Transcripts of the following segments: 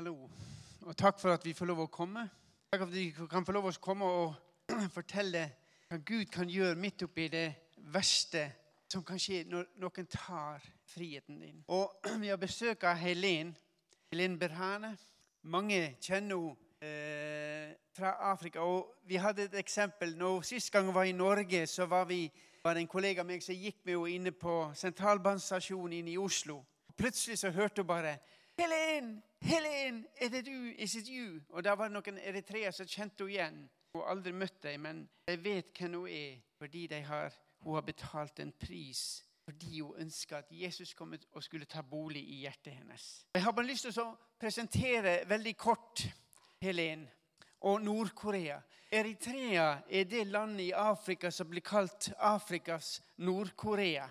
Hallo, og takk for at vi får lov å komme. Takk for at vi kan få lov å komme og fortelle hva Gud kan gjøre midt oppi det verste som kan skje når noen tar friheten din. Og Vi har besøk av Helen. Helen Berhane. Mange kjenner henne eh, fra Afrika. Og Vi hadde et eksempel. Når Sist gang jeg var i Norge, så var, vi, var en kollega av meg som gikk med henne inne på sentralbanestasjonen inne i Oslo. Plutselig så hørte hun bare Helen! Helen! Er det du? Is it you? Og da var det noen eritreere som kjente henne igjen. Hun har aldri møtt dem, men de vet hvem hun er fordi har, hun har betalt en pris. Fordi hun ønsker at Jesus kom og skulle ta bolig i hjertet hennes. Jeg har bare lyst til å presentere veldig kort Helen og Nord-Korea. Eritrea er det landet i Afrika som blir kalt Afrikas Nord-Korea.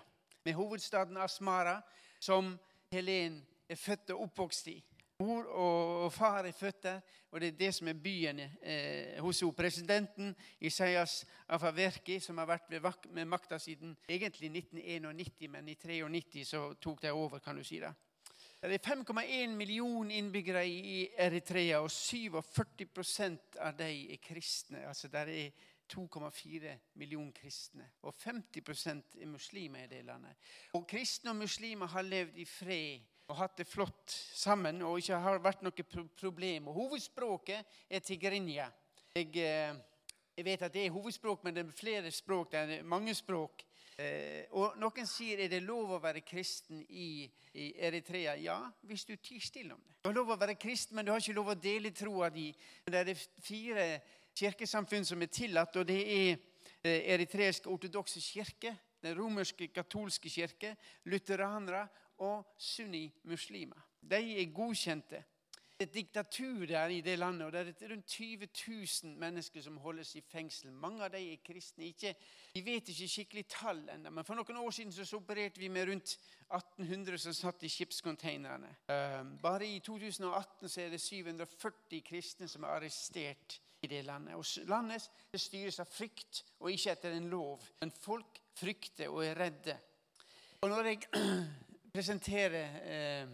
Med hovedstaden Asmara, som Helen er født og oppvokst i. Mor og far er født der, og det er det som er byen eh, hos henne. Presidenten Isaias Afaverki, som har vært med makta siden egentlig 1991, men i 1993 så tok de over, kan du si det. Det er 5,1 millioner innbyggere i Eritrea, og 47% av dem er kristne. Altså der er 2,4 millioner kristne. Og 50 er muslimer i det landet. Og Kristne og muslimer har levd i fred og hatt det flott sammen og ikke har vært noe problem. Og hovedspråket er tigrinja. Jeg, eh, jeg, vet at det er hovedspråk, men det er flere språk. Det er mange språk. Eh, og Noen sier er det lov å være kristen i, i Eritrea. Ja, hvis du tier stille om det. Du har lov å være kristen, men du har ikke lov å dele troa di. Det er fire kirkesamfunn som er tillatt, og det er eh, eritreisk ortodokse kirke, den romerske katolske kirke, lutheranere og sunni-muslimer. De er godkjente. Det er et diktatur der i det landet, og det er rundt 20 000 mennesker som holdes i fengsel. Mange av dem er kristne. Ikke, vi vet ikke skikkelig tall ennå, men for noen år siden så opererte vi med rundt 1800 som satt i skipscontainerne. Ehm, bare i 2018 så er det 740 kristne som er arrestert i det landet. Og landet det styres av frykt og ikke etter en lov. Men folk frykter og er redde. Og når jeg presentere eh,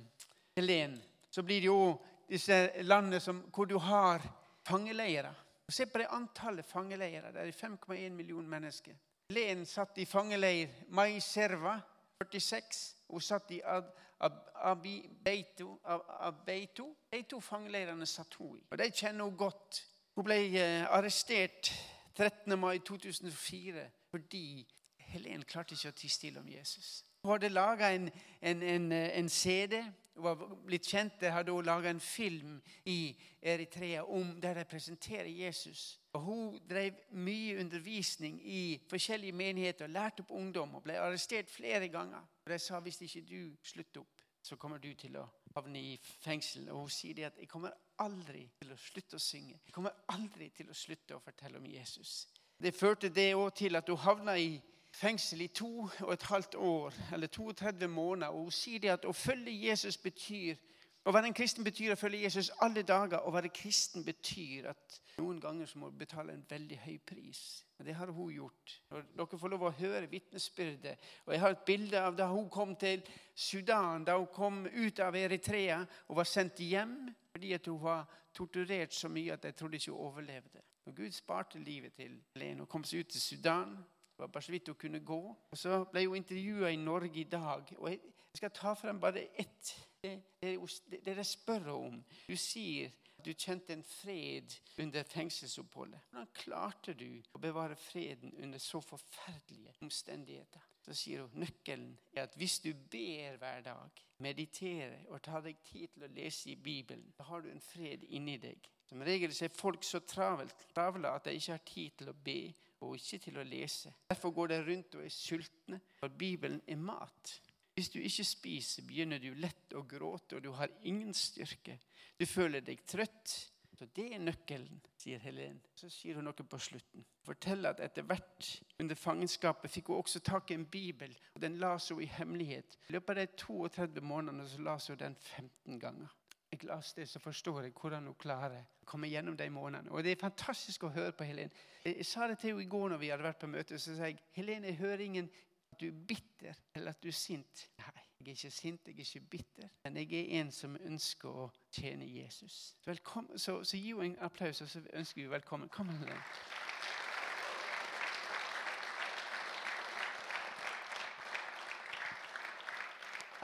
Helen, så blir det jo disse landene som, hvor du har fangeleirer. Se på det antallet fangeleirer. Det er 5,1 millioner mennesker. Helen satt i fangeleir Mai Serva 46. Hun satt i Ad, Ab, Abibeito. Abeito. De to fangeleirene satt hun i. Og De kjenner hun godt. Hun ble eh, arrestert 13. mai 2004 fordi Helen klarte ikke å tie stille om Jesus. Hun hadde laga en, en, en, en, CD. Hun var blitt kjent der hadde hun laga en film i Eritrea om der de presenterer Jesus. Og Hun drev mye undervisning i forskjellige menigheter og lærte opp ungdom. og Ble arrestert flere ganger. Og De sa hvis ikke du slutter opp, så kommer du til å havne i fengsel. Og Hun sier at jeg kommer aldri til å slutte å synge. Jeg kommer aldri til å slutte å fortelle om Jesus. Det førte det òg til at hun havna i fengsel i to og et halvt år, eller 32 måneder. Og hun sier det at å følge Jesus betyr å være en kristen betyr å følge Jesus alle dager. Å være kristen betyr at noen ganger så må du betale en veldig høy pris. Det har hun gjort. Og dere får lov å høre vitnesbyrdet. Og Jeg har et bilde av da hun kom til Sudan, da hun kom ut av Eritrea og var sendt hjem fordi at hun var torturert så mye at jeg trodde ikke hun overlevde. Og Gud sparte livet til Helene og kom seg ut til Sudan. Det var bare så vidt hun kunne gå. Og Så ble hun intervjua i Norge i dag. og Jeg skal ta frem bare ett. Det, jeg spør om. Du sier at du kjente en fred under fengselsoppholdet. Hvordan klarte du å bevare freden under så forferdelige omstendigheter? Så sier hun nøkkelen er at hvis du ber hver dag, mediterer og tar deg tid til å lese i Bibelen, da har du en fred inni deg. Som regel er folk så travelt, travle at de ikke har tid til å be og ikke til å lese. Derfor går de rundt og er sultne, for Bibelen er mat. Hvis du ikke spiser, begynner du lett å gråte, og du har ingen styrke. Du føler deg trøtt. Så Det er nøkkelen, sier Helen. Så sier hun noe på slutten. Forteller at etter hvert under fangenskapet fikk hun også tak i en bibel. og Den las hun i hemmelighet. I løpet av de 32 månedene så las hun den 15 ganger jeg leser det, så forstår jeg hvordan hun klarer å komme gjennom de månedene. Og Det er fantastisk å høre på Helen. Jeg sa det til henne i går når vi hadde vært på møte. Så sa jeg Helen, jeg hører ingen at du er bitter eller at du er sint. Nei, Jeg er ikke sint, jeg er ikke bitter, men jeg er en som ønsker å tjene Jesus. Velkommen, så, så gi henne en applaus, og så ønsker vi velkommen. Kom her. I will pray for you first.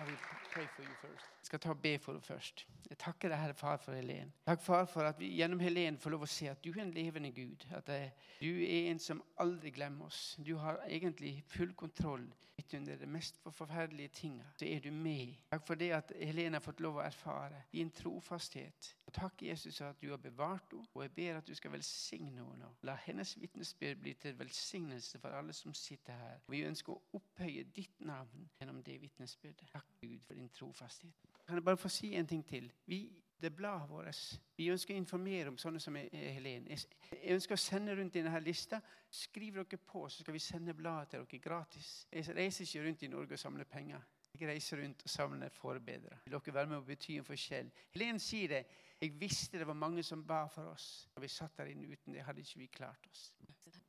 Jeg skal ta og be for henne først. Jeg takker deg, Herre Far, for Helen. Takk, Far, for at vi gjennom Helen får lov å se at du er en levende Gud. At eh, du er en som aldri glemmer oss. Du har egentlig full kontroll midt under de mest forferdelige tingene. Så er du med. Takk for det at Helen har fått lov å erfare din trofasthet. Og takk, Jesus, at du har bevart henne. Og jeg ber at du skal velsigne henne. La hennes vitnesbyrd bli til velsignelse for alle som sitter her. Vi ønsker å opphøye ditt navn gjennom det vitnesbyrdet. Takk, Gud, for din trofasthet. Kan jeg bare få si en ting til? Vi, det bladet vårt. Vi ønsker å informere om sånne som Helen. Jeg ønsker å sende rundt i denne lista. Skriv dere på, så skal vi sende bladet til dere gratis. Jeg reiser ikke rundt i Norge og samler penger. Jeg reiser rundt og samler forbedre. Vil dere være med og bety en forskjell? Helen sier det. Jeg visste det var mange som ba for oss. Når vi satt der inne uten det, hadde ikke vi klart oss.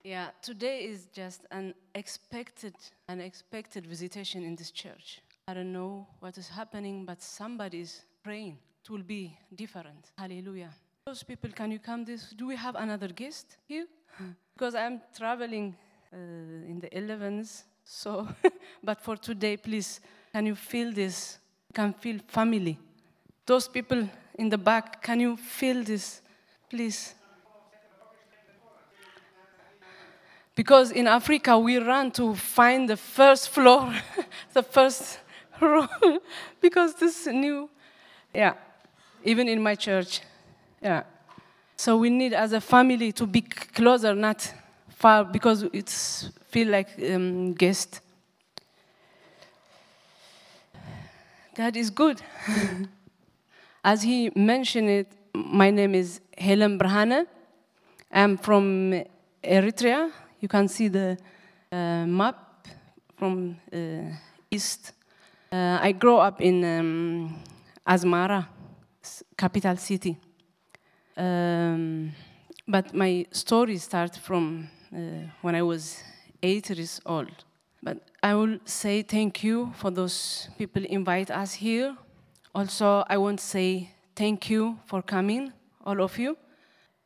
Yeah, today is just an expected, an expected visitation in this church. I don't know what is happening, but somebody is praying. It will be different. Hallelujah. Those people, can you come this? Do we have another guest here? because I'm traveling uh, in the 11s, so, but for today, please, can you feel this? Can feel family. Those people in the back, can you feel this? Please. Because in Africa, we run to find the first floor, the first row, because this new, yeah, even in my church, yeah. So we need, as a family, to be closer, not far, because it's feel like um, guest. God is good. As he mentioned it, my name is Helen Berhane. I'm from Eritrea. You can see the uh, map from uh, east. Uh, I grew up in um, Asmara, capital city. Um, but my story starts from uh, when I was eight years old. But I will say thank you for those people invite us here. Also, I want to say thank you for coming, all of you.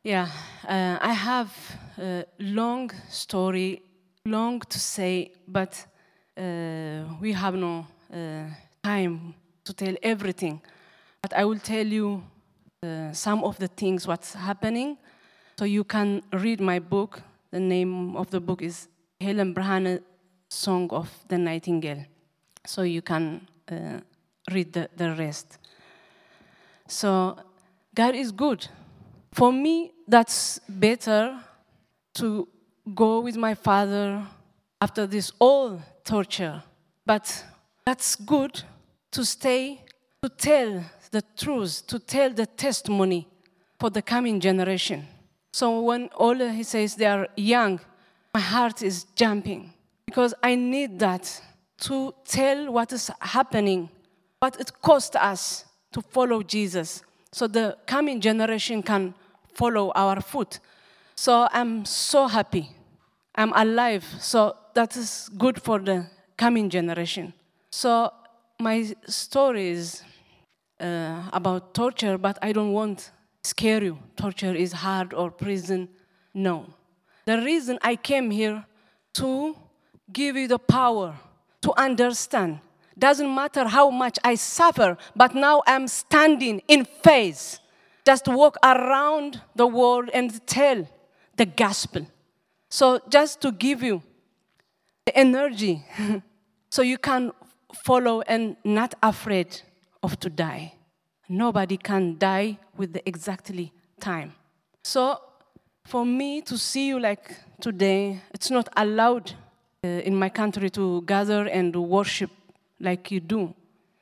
Yeah, uh, I have a long story, long to say, but uh, we have no time to tell everything. But I will tell you uh, some of the things what's happening, so you can read my book. The name of the book is Helen Berhane, Song of the Nightingale. So you can uh, read the, the rest. So God is good. For me, that's better to go with my father after this all torture. But that's good to stay, to tell the truth, to tell the testimony for the coming generation. So when all he says they are young, my heart is jumping because I need that to tell what is happening, what it cost us to follow Jesus, so the coming generation can follow our foot. So I'm so happy. I'm alive, so that is good for the coming generation. So my story is uh, about torture, but I don't want scare you. Torture is hard or prison. No. The reason I came here to give you the power to understand. Doesn't matter how much I suffer, but now I'm standing in faith. Just walk around the world and tell the gospel. So just to give you the energy so you can follow and not afraid of to die. Nobody can die with the exactly time. So for me to see you like today, it's not allowed uh, in my country to gather and worship like you do.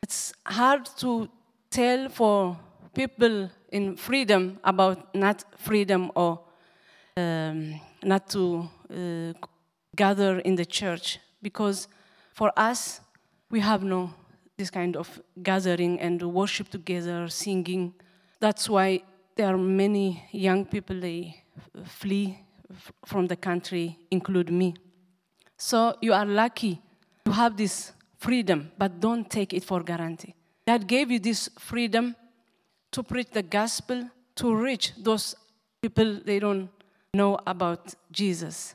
It's hard to tell for people in freedom about not freedom or um, not to uh, gather in the church because for us we have no this kind of gathering and worship together singing that's why there are many young people they flee from the country include me so you are lucky to have this freedom, but don't take it for granted. God gave you this freedom to preach the gospel, to reach those people they don't know about Jesus.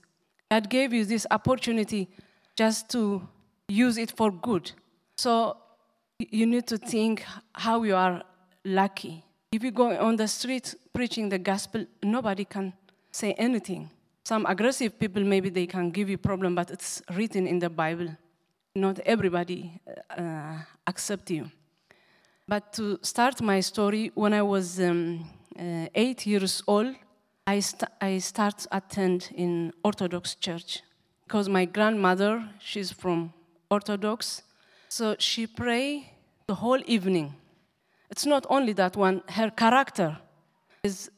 God gave you this opportunity just to use it for good. So you need to think how you are lucky. If you go on the street preaching the gospel, nobody can say anything. Some aggressive people, maybe they can give you problem, but it's written in the Bible. Not everybody uh, accept you. But to start my story, when I was um, uh, eight years old, I, st- I start attend in Orthodox church because my grandmother, she's from Orthodox, so she pray the whole evening. It's not only that one, her character is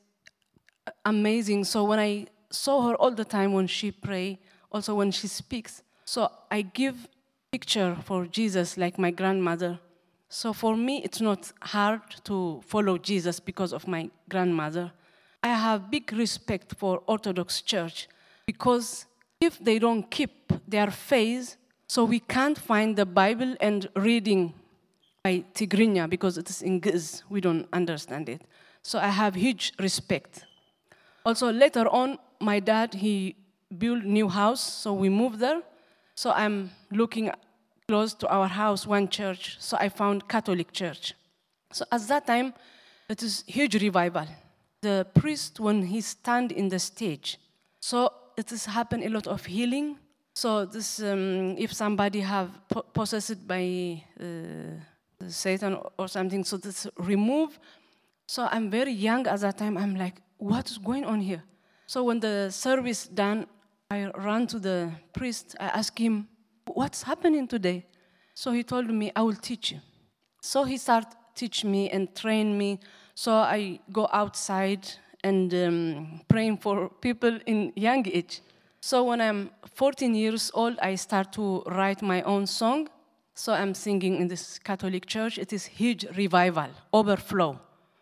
amazing. So when I saw her all the time when she pray, also when she speaks, so I give picture for Jesus like my grandmother. So for me, it's not hard to follow Jesus because of my grandmother. I have big respect for Orthodox Church because if they don't keep their faith, so we can't find the Bible and reading by Tigrinya because it is in Ge'ez. We don't understand it. So I have huge respect. Also later on, my dad he built new house, so we moved there. So I'm looking close to our house, one church. So I found Catholic church. So at that time, it is huge revival. The priest when he stand in the stage, so it has happened a lot of healing. So this, um, if somebody have po- possessed by uh, Satan or something, so this remove. So I'm very young at that time. I'm like, what is going on here? So when the service done, I ran to the priest. I asked him, what's happening today? So he told me, I will teach you. So he started teach me and train me. So I go outside and um, praying for people in young age. So when I'm 14 years old, I start to write my own song. So I'm singing in this Catholic church. It is huge revival, overflow,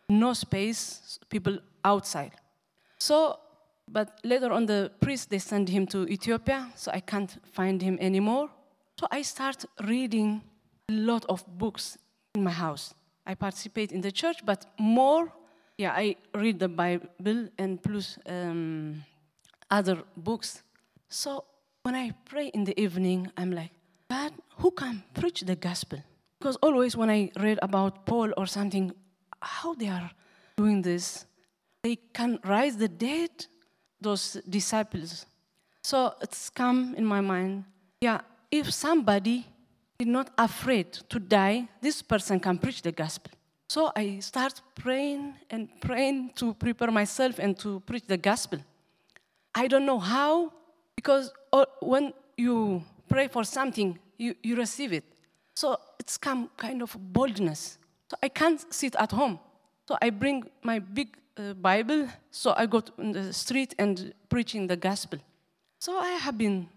no space, people outside. So, but later on, the priest they send him to Ethiopia, so I can't find him anymore. So I start reading a lot of books in my house. I participate in the church, but more, yeah, I read the Bible and plus um, other books. So when I pray in the evening, I'm like, God, who can preach the gospel? Because always when I read about Paul or something, how they are doing this, they can rise the dead, those disciples. So it's come in my mind, yeah, if somebody is not afraid to die, this person can preach the gospel. So I start praying and praying to prepare myself and to preach the gospel. I don't know how, because uh, when you pray for something, you, you receive it. So it's come kind of boldness. So I can't sit at home. So I bring my big uh, Bible. So I go in the street and preaching the gospel. So I have been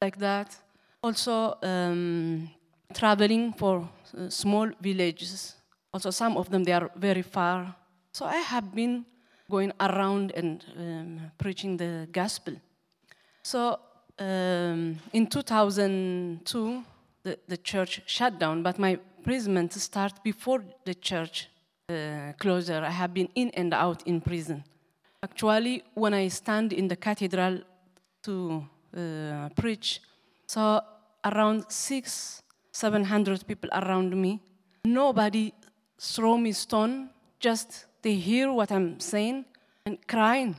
like that. Also um, traveling for uh, small villages. Also some of them they are very far. So I have been going around and um, preaching the gospel. So um, in 2002, the, the church shut down, but my imprisonment started before the church uh, closure. I have been in and out in prison. Actually, when I stand in the cathedral to uh, preach, so around six, seven hundred people around me. Nobody throw me stone. Just they hear what I'm saying and crying.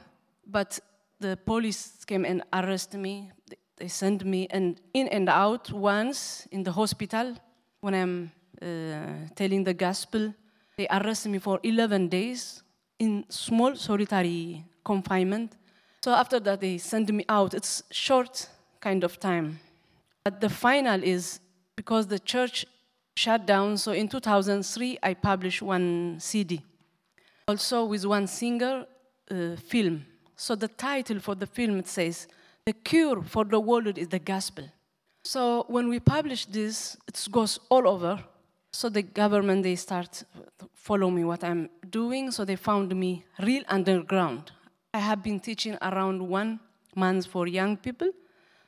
But the police came and arrested me. They sent me and in and out once in the hospital when I'm uh, telling the gospel. They arrested me for 11 days in small solitary confinement. So after that, they sent me out. It's short kind of time. But the final is because the church shut down. So in 2003, I published one CD. Also with one singer uh, film. So the title for the film it says, "The cure for the world is the gospel." So when we publish this, it goes all over. So the government they start follow me what I'm doing. So they found me real underground. I have been teaching around one month for young people.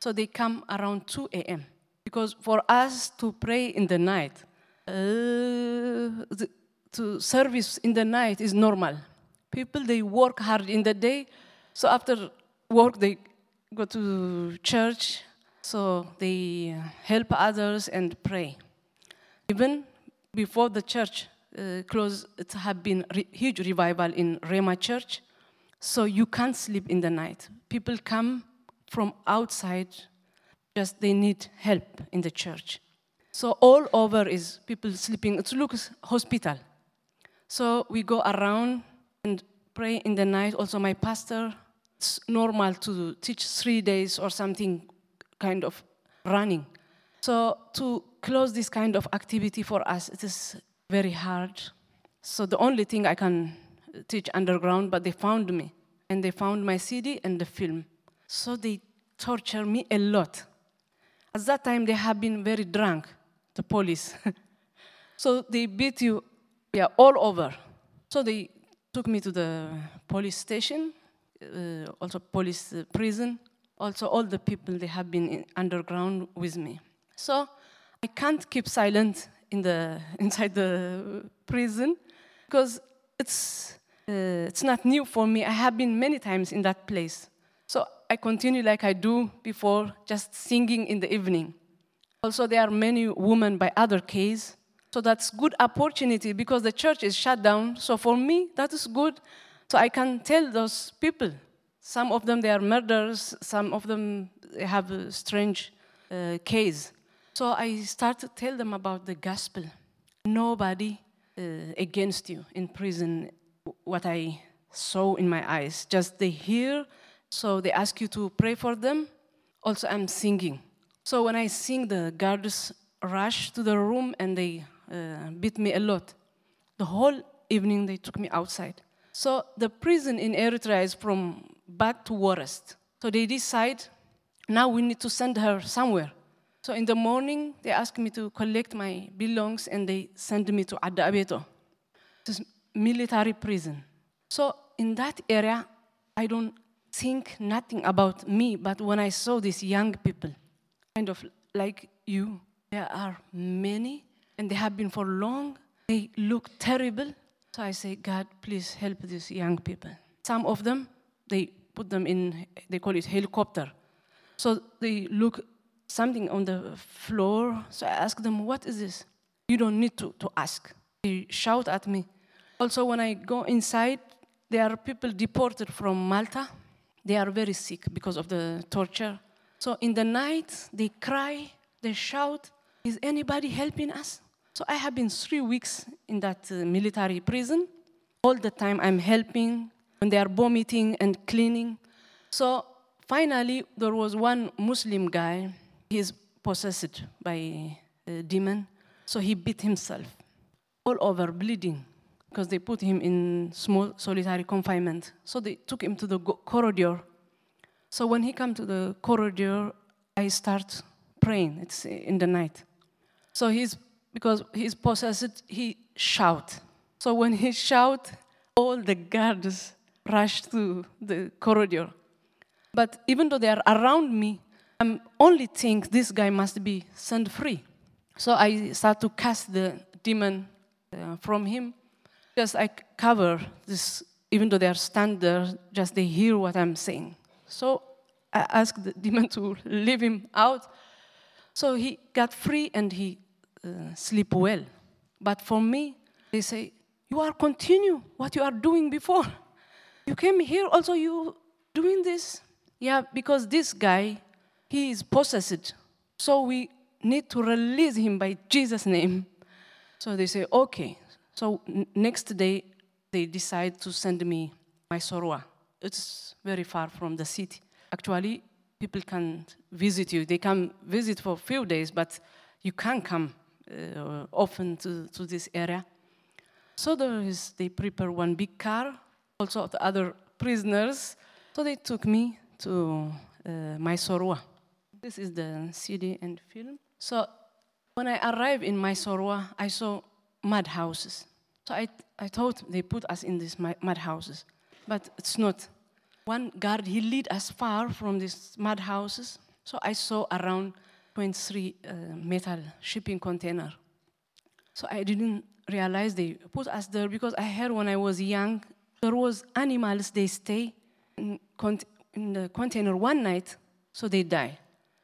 So they come around 2 a.m. Because for us to pray in the night, uh, to service in the night is normal. People they work hard in the day, so after work they go to church, so they help others and pray. Even before the church uh, closed, it had been re- huge revival in Rema Church, so you can't sleep in the night. People come from outside, just they need help in the church. So all over is people sleeping. It looks hospital. So we go around and pray in the night. Also, my pastor, it's normal to teach three days or something kind of running. So to close this kind of activity for us, it is very hard. So the only thing I can teach underground, but they found me and they found my CD and the film. So they torture me a lot. At that time, they have been very drunk, the police. so they beat you, yeah, all over. So they took me to the police station, uh, also police uh, prison. Also, all the people they have been underground with me. So I can't keep silent in the inside the prison because it's uh, it's not new for me. I have been many times in that place. So I continue like I do before, just singing in the evening. Also, there are many women by other case. So that's good opportunity because the church is shut down. So for me, that is good. So I can tell those people. Some of them they are murderers. Some of them have a strange uh, case. So I start to tell them about the gospel. Nobody uh, against you in prison. What I saw in my eyes, just they hear. So they ask you to pray for them. Also, I'm singing. So when I sing, the guards rush to the room and they uh, beat me a lot. The whole evening they took me outside. So the prison in Eritrea is from bad to worst. So they decide now we need to send her somewhere. So in the morning they ask me to collect my belongings and they send me to Adi Abeito, this military prison. So in that area, I don't think nothing about me, but when I saw these young people, kind of like you, there are many and they have been for long. They look terrible. So I say, God, please help these young people. Some of them, they put them in, they call it helicopter. So they look something on the floor. So I ask them, what is this? You don't need to, to ask. They shout at me. Also, when I go inside, there are people deported from Malta. They are very sick because of the torture. So in the night, they cry, they shout, Is anybody helping us? So I have been three weeks in that uh, military prison. All the time I'm helping when they are vomiting and cleaning. So finally, there was one Muslim guy. He's possessed by a demon. So he beat himself all over, bleeding, because they put him in small solitary confinement. So they took him to the corridor. So when he come to the corridor, I start praying. It's in the night. So he's because he's possessed, he shout. So when he shout, all the guards rush to the corridor. But even though they are around me, I'm only think this guy must be set free. So I start to cast the demon uh, from him. Just I cover this, even though they are stand there, just they hear what I'm saying. So I ask the demon to leave him out. So he got free and he uh, sleep well. But for me, they say, you are continue what you are doing before. You came here also you doing this? Yeah, because this guy, he is possessed. So we need to release him by Jesus' name. So they say, okay. So n- next day, they decide to send me Mai Serwa. It's very far from the city. Actually, people can visit you. They can visit for a few days, but you can't come often to, to this area. So there is, they prepare one big car, also the other prisoners. So they took me to uh, Mai Serwa. This is the CD and film. So when I arrived in Mai Serwa, I saw mud houses. So I, I thought they put us in these mud houses, but it's not. One guard, he lead us far from these mud houses. So I saw around 23 uh, metal shipping container. So I didn't realize they put us there because I heard when I was young there was animals they stay in, cont- in the container one night, so they die.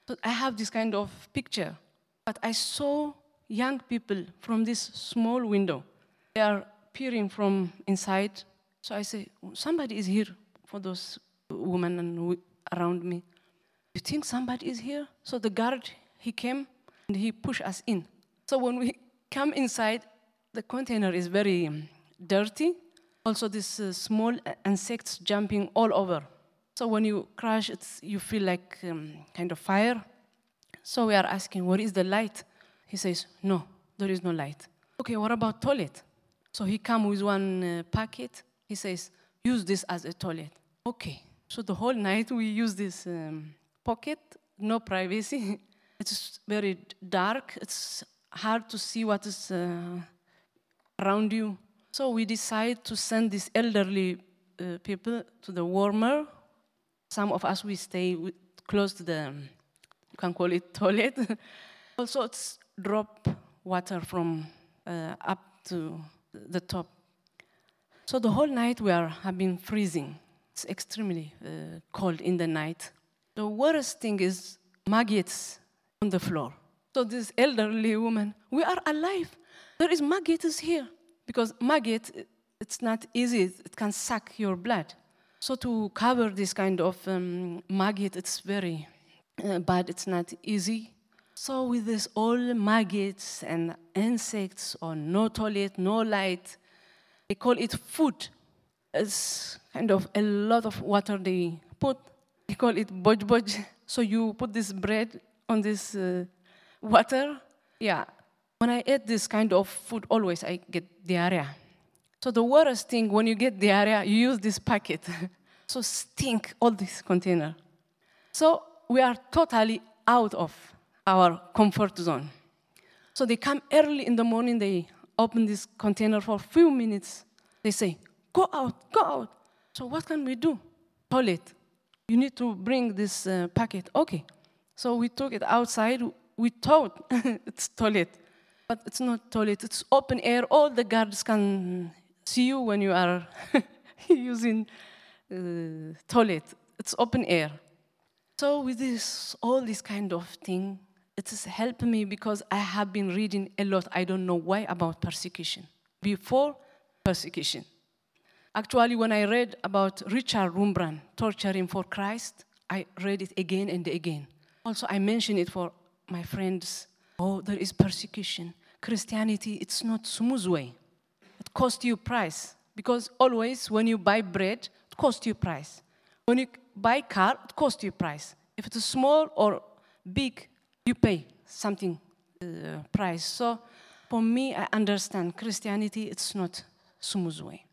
So I have this kind of picture, but I saw young people from this small window. They are peering from inside. So I say, somebody is here for those women and w- around me. You think somebody is here? So the guard, he came and he pushed us in. So when we come inside, the container is very dirty. Also, these uh, small uh, insects jumping all over. So when you crash, it's, you feel like um, kind of fire. So we are asking, where is the light? He says, no, there is no light. Okay, what about toilet? So he come with one uh, packet. He says, use this as a toilet. Okay. So the whole night we use this um, pocket, no privacy. it's very dark. It's hard to see what is uh, around you. So we decide to send these elderly uh, people to the warmer. Some of us we stay with, close to the, you can call it toilet. also, it's drop water from uh, up to the top. So the whole night we are have been freezing. It's extremely uh, cold in the night. The worst thing is maggots on the floor. So this elderly woman, we are alive. There is maggots here because maggot, it's not easy. It can suck your blood. So to cover this kind of um, maggot, it's very uh, bad. It's not easy. So with this all maggots and insects on no toilet, no light, they call it food. It's kind of a lot of water they put. They call it boj boj. So you put this bread on this uh, water. Yeah. When I eat this kind of food, always I get diarrhea. So the worst thing when you get diarrhea, you use this packet. so stink all this container. So we are totally out of our comfort zone. So they come early in the morning, they open this container for a few minutes. They say, Go out, go out. So what can we do? Toilet. You need to bring this uh, packet. Okay. So we took it outside. We thought it's toilet, but it's not toilet. It's open air. All the guards can see you when you are using uh, toilet. It's open air. So with this, all this kind of thing, it has helped me because I have been reading a lot. I don't know why about persecution. Before persecution. Actually, when I read about Richard Wurmbrand torturing for Christ, I read it again and again. Also, I mention it for my friends. Oh, there is persecution. Christianity, it's not smooth way. It costs you price because always when you buy bread, it costs you price. When you buy car, it costs you price. If it's small or big, you pay something uh, price. So for me, I understand Christianity, it's not smooth way.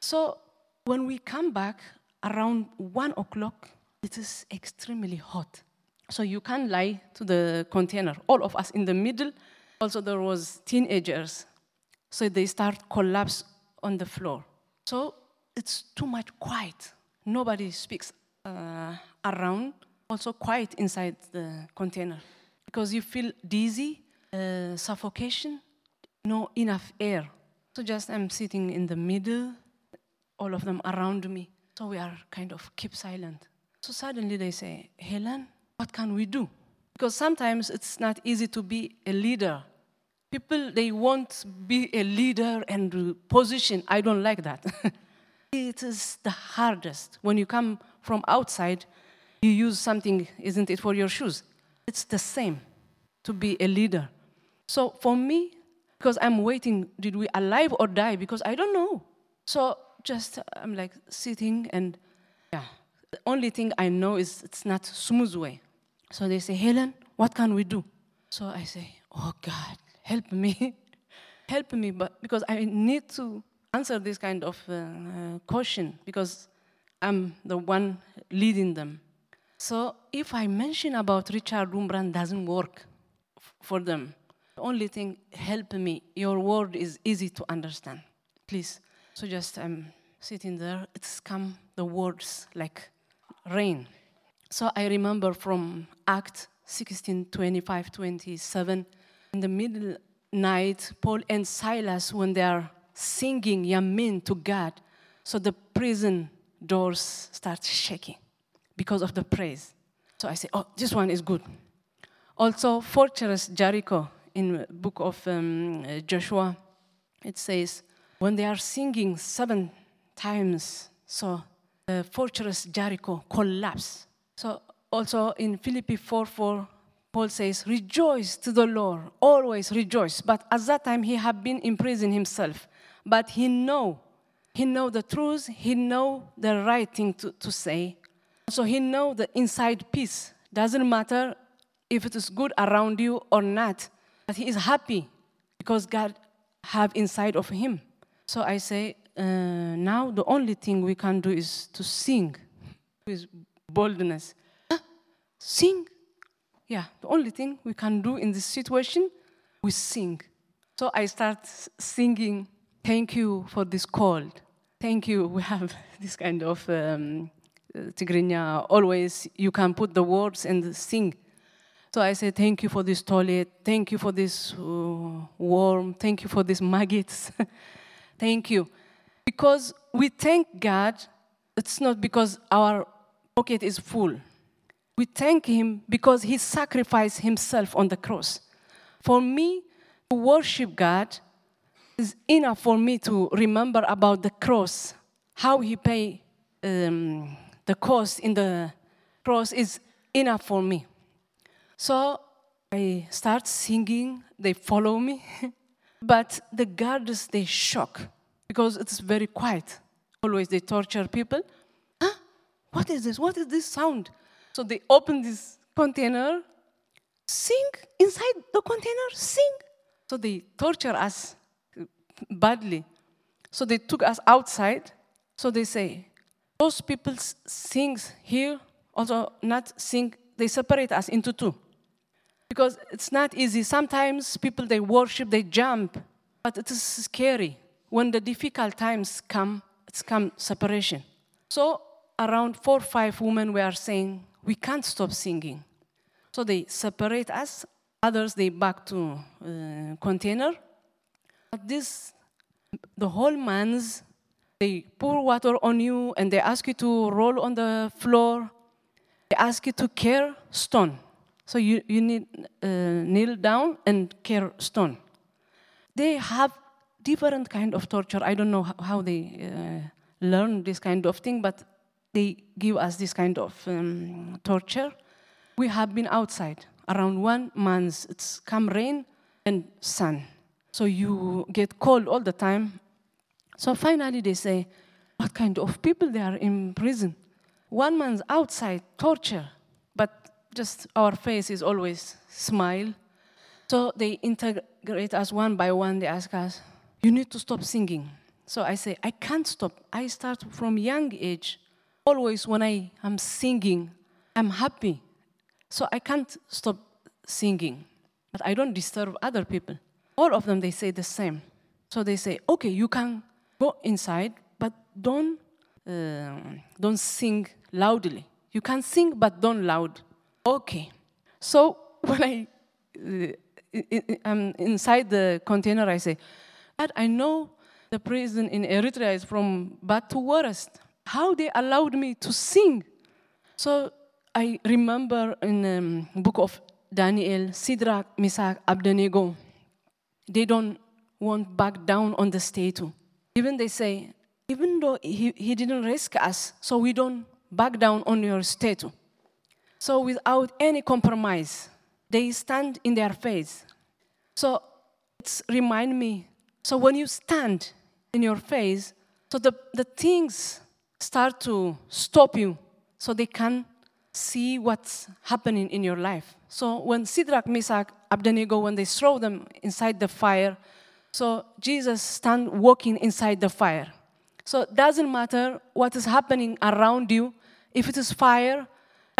So when we come back around one o'clock, it is extremely hot. So you can't lie to the container, all of us in the middle. Also, there was teenagers, so they start collapse on the floor. So it's too much quiet. Nobody speaks uh, around. Also quiet inside the container because you feel dizzy, uh, suffocation, no enough air. So just I'm sitting in the middle, all of them around me. So we are kind of keep silent. So suddenly they say, Helen, what can we do? Because sometimes it's not easy to be a leader. People, they want be a leader and position. I don't like that. it is the hardest. When you come from outside, you use something, isn't it, for your shoes? It's the same to be a leader. So for me, because I'm waiting, did we alive or die? Because I don't know. So just I'm like sitting and yeah. The only thing I know is it's not smooth way. So they say, Helen, what can we do? So I say, Oh God, help me. help me, but because I need to answer this kind of uh, uh, question because I'm the one leading them. So if I mention about Richard Wurmbrand doesn't work f- for them, the only thing help me. Your word is easy to understand, please. So just I'm sitting there. It's come the words like rain. So I remember from Act 16, 25, 27. In the middle night, Paul and Silas, when they are singing Yamin to God, so the prison doors start shaking because of the praise. So I say, oh, this one is good. Also, fortress Jericho in book of um, Joshua, it says, when they are singing seven times, so the fortress Jericho collapse. So also in Philippi 4 4, Paul says, Rejoice to the Lord, always rejoice. But at that time he had been in prison himself. But he know, he know the truth, he know the right thing to, to say. So he know the inside peace. Doesn't matter if it is good around you or not. But he is happy because God have inside of him. So I say, uh, now the only thing we can do is to sing with boldness. Sing? Yeah, the only thing we can do in this situation, we sing. So I start singing, Thank you for this call. Thank you. We have this kind of um, Tigrinya, always you can put the words and sing. So I say, Thank you for this toilet. Thank you for this uh, worm. Thank you for these maggots. thank you. Because we thank God, it's not because our pocket is full. We thank Him because He sacrificed Himself on the cross. For me, to worship God is enough for me to remember about the cross, how He paid um, the cost in the cross is enough for me. So I start singing, they follow me. but the guards, they shock because it's very quiet. Always they torture people. Huh? What is this? What is this sound? So they open this container, sing inside the container, sing. So they torture us badly. So they took us outside. So they say, those people sing here, also not sing, they separate us into two. Because it's not easy. Sometimes people, they worship, they jump, but it is scary. When the difficult times come, it's come separation. So around four or five women were saying, we can't stop singing. So they separate us. Others, they back to uh, container. But this, the whole months, they pour water on you and they ask you to roll on the floor. They ask you to care stone. So you, you need uh, kneel down and care stone. They have different kind of torture. I don't know how they uh, learn this kind of thing, but they give us this kind of um, torture. We have been outside around one month. It's come rain and sun. So you get cold all the time. So finally they say, what kind of people they are in prison? One month outside, torture, just our face is always smile. So they integrate us one by one. They ask us, you need to stop singing. So I say, I can't stop. I start from young age. Always when I am singing, I'm happy. So I can't stop singing. But I don't disturb other people. All of them, they say the same. So they say, okay, you can go inside, but don't, uh, don't sing loudly. You can sing, but don't loud. Okay. So when I, uh, I'm inside the container, I say, but I know the prison in Eritrea is from bad to worst. How they allowed me to sing. So I remember in the um, book of Daniel, Sidrak, Meshach, Abednego, they don't want back down on the statue. Even they say, even though he, he didn't risk us, so we don't back down on your statue. So without any compromise, they stand in their face. So it's remind me so when you stand in your face, so the, the things start to stop you so they can see what's happening in your life. So when Sidrak, Meshach, Abednego, when they throw them inside the fire, so Jesus stand walking inside the fire. So it doesn't matter what is happening around you. If it is fire,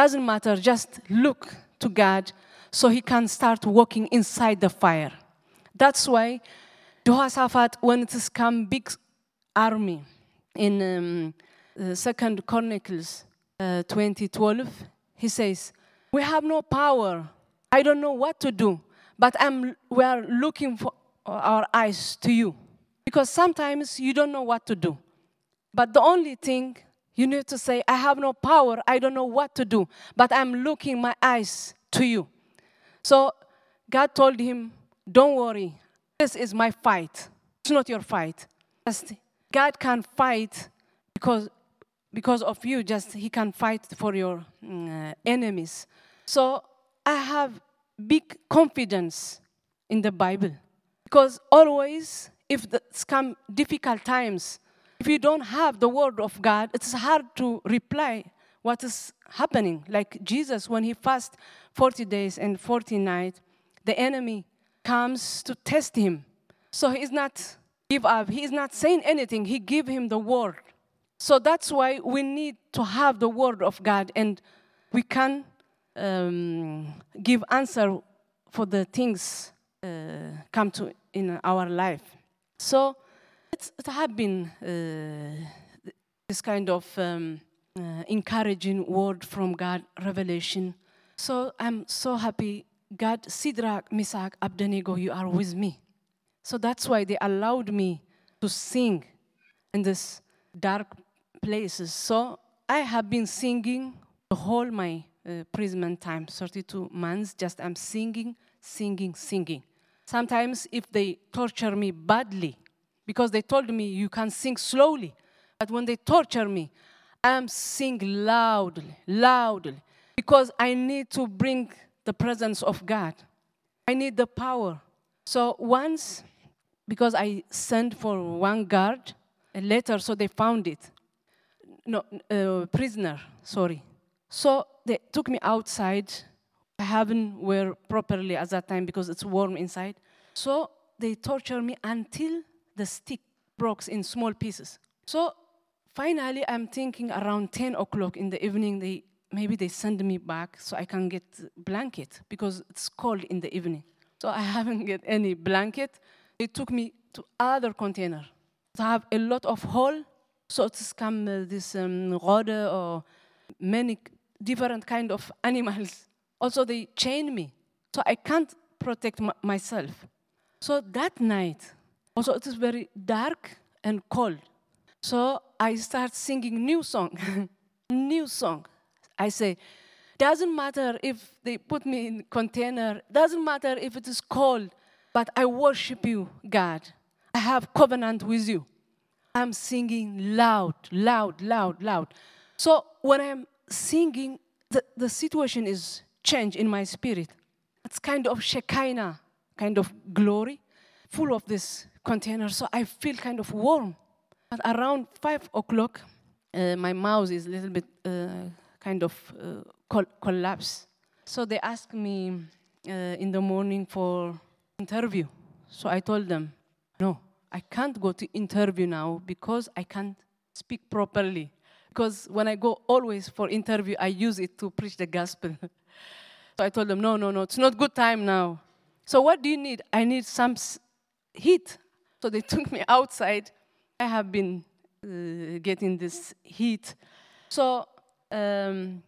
doesn't matter. Just look to God so he can start walking inside the fire. That's why Jehoshaphat, when it has come big army in um, Second Chronicles uh, 2012, he says, "We have no power I don't know what to do, but I'm, we are looking for our eyes to you. Because sometimes you don't know what to do. But the only thing you need to say, I have no power, I don't know what to do, but I'm looking my eyes to you. So God told him, Don't worry, this is my fight. It's not your fight. Just God can fight because, because of you, just He can fight for your uh, enemies. So I have big confidence in the Bible because always, if it's come difficult times, if you don't have the word of God, it's hard to reply what is happening. Like Jesus, when he fasted 40 days and 40 nights, the enemy comes to test him. So he's not give up. He's not saying anything. He give him the word. So that's why we need to have the word of God, and we can um, give answer for the things uh, come to in our life. So it have been uh, this kind of um, uh, encouraging word from God, revelation. So I'm so happy. God, Sidrak, Misak, Abednego, you are with me. So that's why they allowed me to sing in this dark places. So I have been singing the whole my uh, prison time, 32 months. Just I'm singing, singing, singing. Sometimes if they torture me badly, because they told me you can sing slowly, but when they torture me, I'm sing loudly, loudly, because I need to bring the presence of God. I need the power. So once, because I sent for one guard, a letter, so they found it. No, uh, prisoner, sorry. So they took me outside. I haven't wear properly at that time because it's warm inside. So they torture me until the stick broke in small pieces. So finally, I'm thinking around 10 o'clock in the evening, they maybe they send me back so I can get blanket because it's cold in the evening. So I haven't get any blanket. They took me to other container. To have a lot of hole, so it's come uh, this um, or many different kind of animals. Also, they chain me, so I can't protect myself. So that night, also it is very dark and cold. So I start singing new song, new song. I say, doesn't matter if they put me in container, doesn't matter if it is cold, but I worship you, God. I have covenant with you. I'm singing loud, loud, loud, loud. So when I'm singing, the, the situation is changed in my spirit. It's kind of Shekinah, kind of glory, full of this container. So I feel kind of warm. But around five o'clock, uh, my mouth is a little bit uh, kind of uh, col- collapse. So they asked me uh, in the morning for interview. So I told them, no, I can't go to interview now because I can't speak properly. Because when I go always for interview, I use it to preach the gospel. so I told them, no, no, no, it's not good time now. So what do you need? I need some heat. So they took me outside. I have been uh, getting this heat. So um,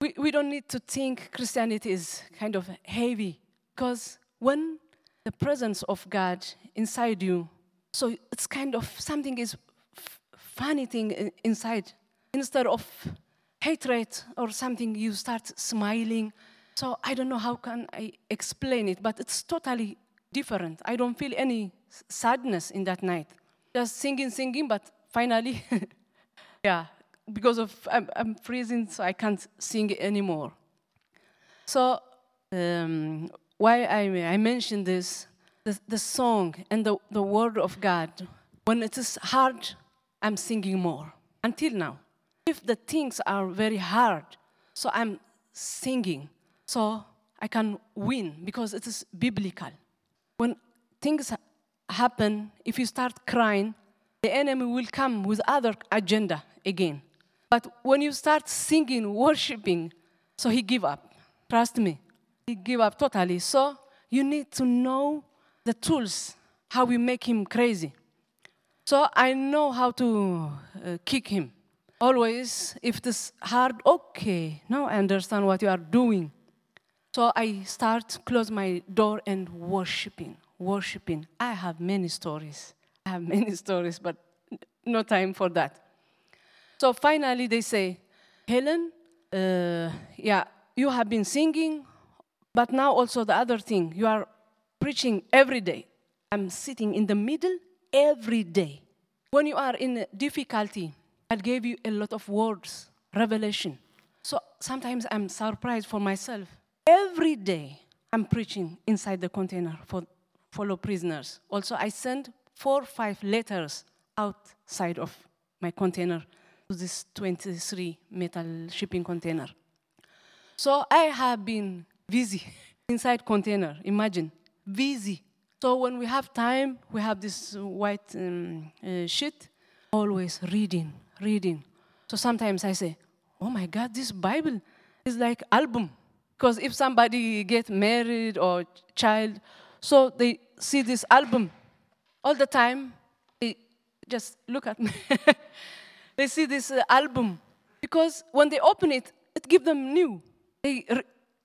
we, we don't need to think Christianity is kind of heavy because when the presence of God inside you, so it's kind of something is f- funny thing inside. Instead of hatred or something, you start smiling. So I don't know how can I explain it, but it's totally different. I don't feel any sadness in that night. Just singing, singing, but finally, yeah, because of I'm, I'm, freezing, so I can't sing anymore. So um, why I, I mentioned this, the, the song and the, the word of God, when it is hard, I'm singing more. Until now. If the things are very hard, so I'm singing, so I can win because it is biblical. When things happen, if you start crying, the enemy will come with other agenda again. But when you start singing, worshiping, so he give up. Trust me, he give up totally. So you need to know the tools, how we make him crazy. So I know how to uh, kick him. Always, if this hard, okay, now I understand what you are doing. So I start close my door and worshiping, worshiping. I have many stories. I have many stories, but no time for that. So finally they say, Helen, uh, yeah, you have been singing, but now also the other thing, you are preaching every day. I'm sitting in the middle every day. When you are in difficulty, I gave you a lot of words, revelation. So sometimes I'm surprised for myself. Every day I'm preaching inside the container for fellow prisoners. Also, I send four, five letters outside of my container to this 23 metal shipping container. So I have been busy inside container. Imagine, busy. So when we have time, we have this white um, uh, sheet, always reading, reading. So sometimes I say, "Oh my God, this Bible is like album." Because if somebody get married or child, so they see this album all the time. They just look at me. they see this uh, album because when they open it, it gives them new. They re-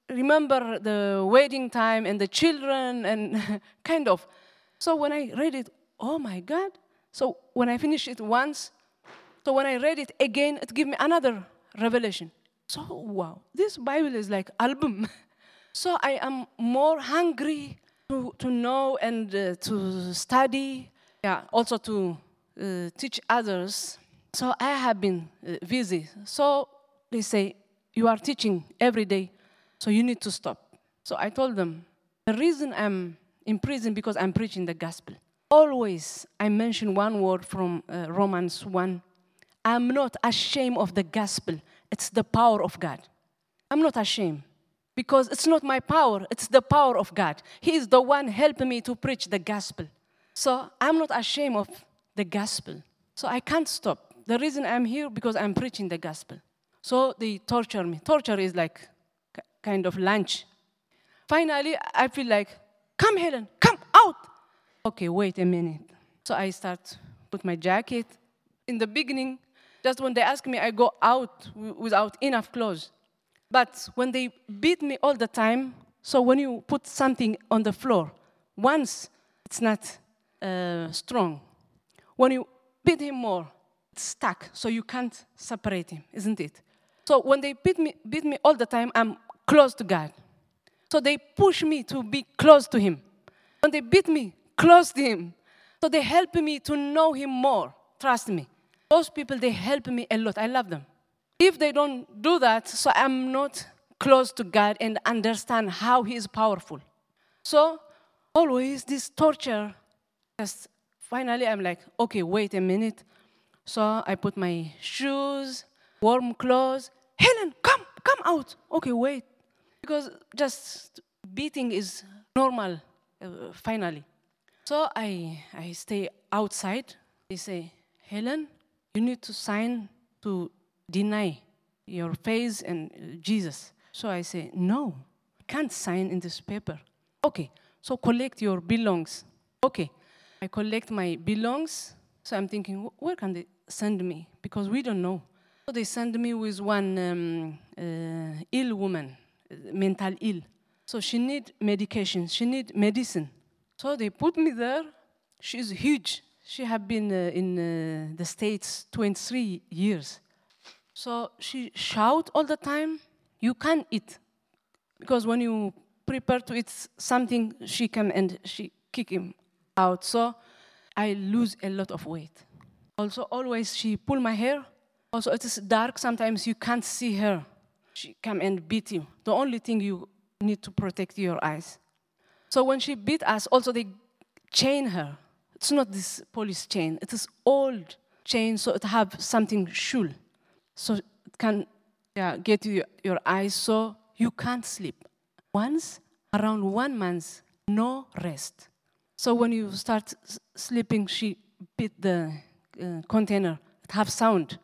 remember the wedding time and the children and kind of. So when I read it, oh my God. So when I finish it once, so when I read it again, it gave me another revelation. So wow, this Bible is like album. so I am more hungry to, to know and uh, to study, yeah, also to uh, teach others. So I have been uh, busy. So they say, you are teaching every day, so you need to stop. So I told them, the reason I'm in prison because I'm preaching the gospel. Always I mention one word from uh, Romans 1. I'm not ashamed of the gospel. It's the power of God. I'm not ashamed because it's not my power, it's the power of God. He is the one helping me to preach the gospel. So I'm not ashamed of the gospel. So I can't stop. The reason I'm here because I'm preaching the gospel. So they torture me. Torture is like kind of lunch. Finally, I feel like, come, Helen, come out. Okay, wait a minute. So I start put my jacket. In the beginning, just when they ask me, I go out without enough clothes. But when they beat me all the time, so when you put something on the floor, once it's not uh, strong. When you beat him more, it's stuck, so you can't separate him, isn't it? So when they beat me, beat me all the time, I'm close to God. So they push me to be close to Him. When they beat me, close to Him. So they help me to know Him more. Trust me. Those people, they help me a lot. I love them. If they don't do that, so I'm not close to God and understand how He is powerful. So always this torture, just finally I'm like, okay, wait a minute. So I put my shoes, warm clothes. Helen, come, come out. Okay, wait. Because just beating is normal, uh, finally. So I, I stay outside. They say, Helen, you need to sign to deny your faith and Jesus. So I say, no, I can't sign in this paper. Okay, so collect your belongs. Okay, I collect my belongs. So I'm thinking, where can they send me? Because we don't know. So they send me with one um, uh, ill woman, uh, mental ill. So she need medication. She need medicine. So they put me there. She's huge. She have been uh, in uh, the states 23 years. So she shout all the time. You can't eat because when you prepare to eat something, she come and she kick him out. So I lose a lot of weight. Also, always she pull my hair. Also, it is dark. Sometimes you can't see her. She come and beat you. The only thing you need to protect your eyes. So when she beat us, also they chain her. It's not this police chain. It is old chain, so it have something shoe. So it can yeah, get you your eyes so you can't sleep. Once around one month, no rest. So when you start sleeping, she beat the uh, container. It have sound,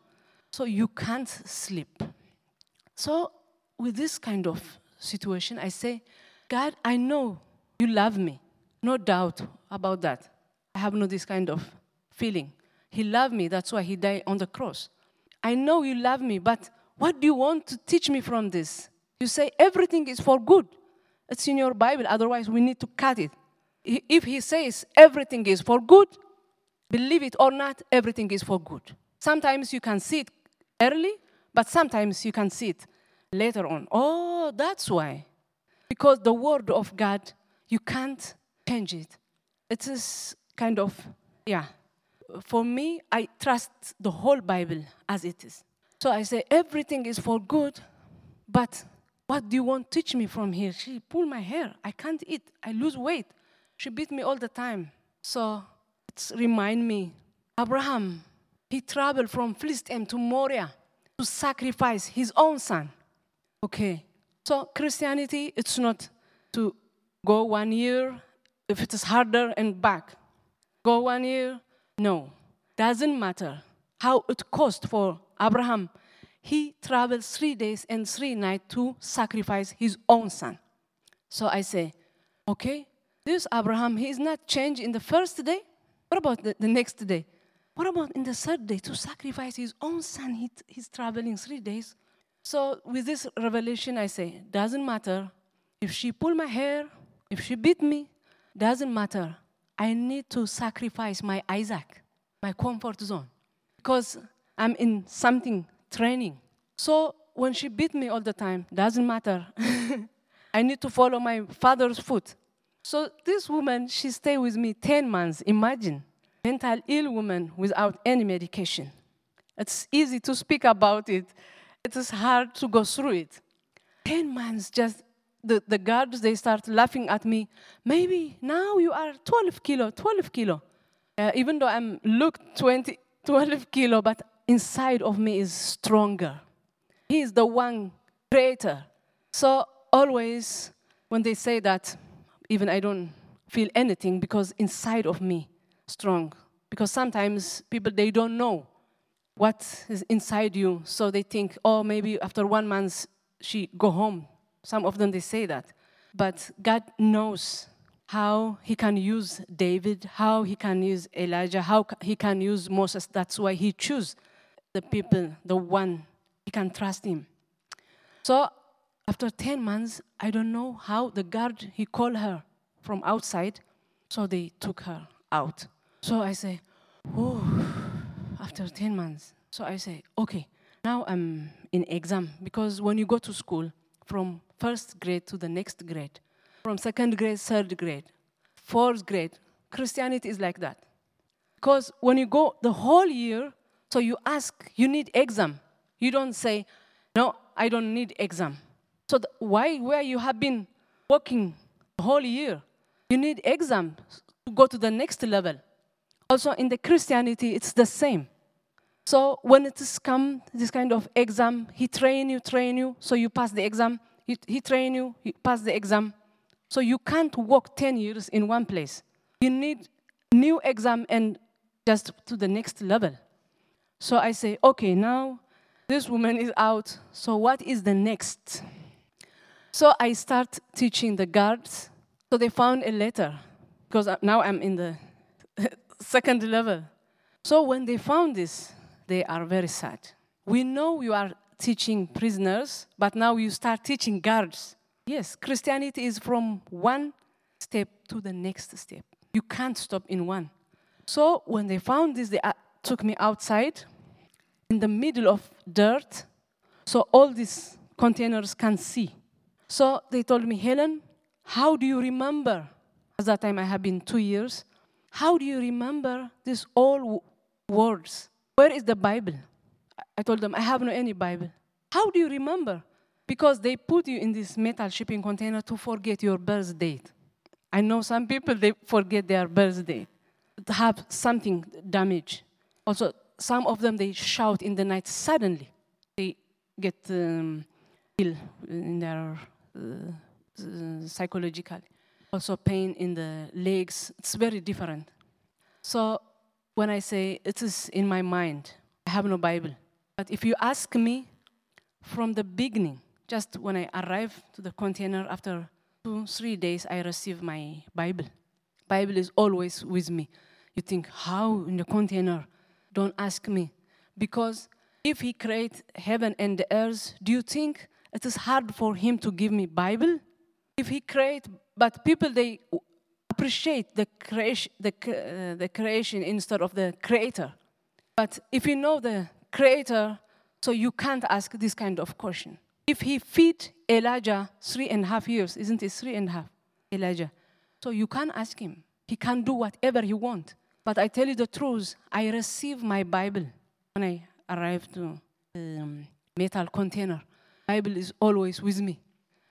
so you can't sleep. So with this kind of situation, I say, God, I know you love me. No doubt about that. I have no this kind of feeling. He loved me. That's why he died on the cross. I know you love me, but what do you want to teach me from this? You say everything is for good. it's in your Bible. Otherwise, we need to cut it. If he says everything is for good, believe it or not, everything is for good. Sometimes you can see it early, but sometimes you can see it later on. Oh, that's why. Because the word of God, you can't change it. It is kind of, yeah. For me, I trust the whole Bible as it is. So I say, everything is for good, but what do you want to teach me from here? She pulled my hair. I can't eat. I lose weight. She beat me all the time. So it's remind me, Abraham, he traveled from Philistine to Moriah to sacrifice his own son. Okay. So Christianity, it's not to go one year if it is harder and back. Go one year, no. Doesn't matter how it cost for Abraham. He traveled three days and three nights to sacrifice his own son. So I say, okay, this Abraham, he is not changed in the first day. What about the, the next day? What about in the third day to sacrifice his own son? He, he's traveling three days. So with this revelation, I say, doesn't matter if she pull my hair, if she beat me, doesn't matter. I need to sacrifice my Isaac, my comfort zone, because I'm in something training. So when she beat me all the time, doesn't matter. I need to follow my father's foot. So this woman, she stayed with me 10 months. Imagine, mental ill woman without any medication. It's easy to speak about it. It is hard to go through it. 10 months just the, the guards they start laughing at me. Maybe now you are 12 kilo 12 kilo. Uh, even though i'm look 20 12 kilo but inside of me is stronger. He is the one greater. So always when they say that even i don't feel anything because inside of me strong. Because sometimes people they don't know what is inside you. So they think oh maybe after one month she go home some of them they say that. But god knows how he can use david how he can use elijah how he can use moses. That's why he choose the people the one he can trust him. So after 10 months i don't know how the guard he called her from outside. So they took her out. So i say oh after 10 months. So I say, okay, now I'm in exam. Because when you go to school from first grade to the next grade, from second grade, third grade, fourth grade, Christianity is like that. Because when you go the whole year, so you ask, you need exam. You don't say, no, I don't need exam. So the, why, where you have been working the whole year, you need exam to go to the next level. Also in the Christianity, it's the same. So when it is come this kind of exam, he train you, train you, so you pass the exam. He, he train you, he pass the exam. So you can't work 10 years in one place. You need new exam and just to the next level. So I say, okay, now this woman is out. So what is the next? So I start teaching the guards. So they found a letter because now I'm in the second level. So when they found this, they are very sad. We know you are teaching prisoners, but now you start teaching guards. Yes, Christianity is from one step to the next step. You can't stop in one. So when they found this, they uh, took me outside in the middle of dirt, so all these containers can see. So they told me, Helen, how do you remember? At that time, I have been two years. How do you remember these all words? Where is the Bible? I- told them, I have no any Bible. How do you remember? Because they put you in this metal shipping container to forget your birth date. I know some people, they forget their birth date, have something damaged. Also, some of them, they shout in the night suddenly. They get um, ill in their uh, psychologically. Also, pain in the legs. It's very different. So, when I say it is in my mind, I have no Bible. But if you ask me from the beginning, just when I arrive to the container after two, three days, I receive my Bible. Bible is always with me. You think, how in the container? Don't ask me. Because if he create heaven and the earth, do you think it is hard for him to give me Bible? if he create, but people they appreciate the creation, the, uh, the creation instead of the creator. But if you know the creator, so you can't ask this kind of question. If he feed Elijah three and a half years, isn't it three and a half, Elijah? So you can't ask him. He can do whatever he want. But I tell you the truth, I receive my Bible when I arrive to um, metal container. Bible is always with me.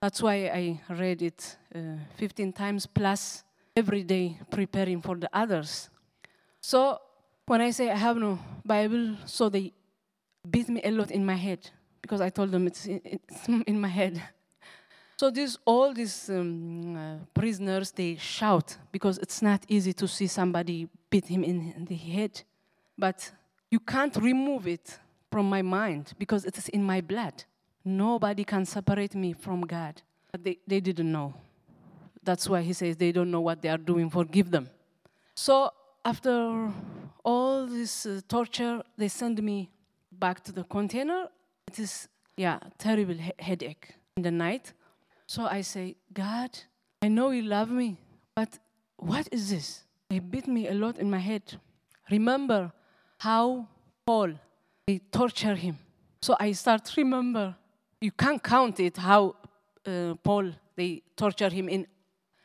That's why I read it uh, 15 times plus every day, preparing for the others. So when I say I have no Bible, so they beat me a lot in my head because I told them it's in, it's in my head. So these all these um, uh, prisoners they shout because it's not easy to see somebody beat him in the head, but you can't remove it from my mind because it is in my blood. Nobody can separate me from God. But they, they didn't know. That's why he says they don't know what they are doing. Forgive them. So after all this uh, torture, they send me back to the container. It is, yeah, terrible he- headache in the night. So I say, God, I know you love me, but what is this? They beat me a lot in my head. Remember how Paul, they torture him. So I start remember. You can't count it how uh, Paul, they torture him in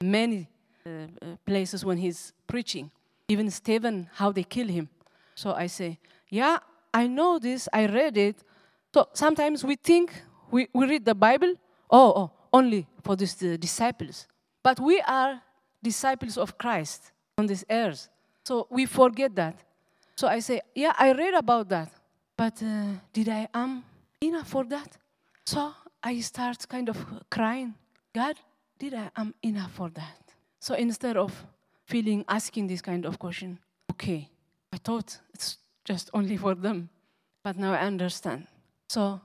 many uh, uh, places when he's preaching. Even Stephen, how they kill him. So I say, yeah, I know this, I read it. So sometimes we think we, we read the Bible, oh, oh, only for these uh, disciples. But we are disciples of Christ on this earth. So we forget that. So I say, yeah, I read about that. But uh, did I am enough for that? So I start kind of crying. God, did I am enough for that? So instead of feeling asking this kind of question, okay, I thought it's just only for them, but now I understand. So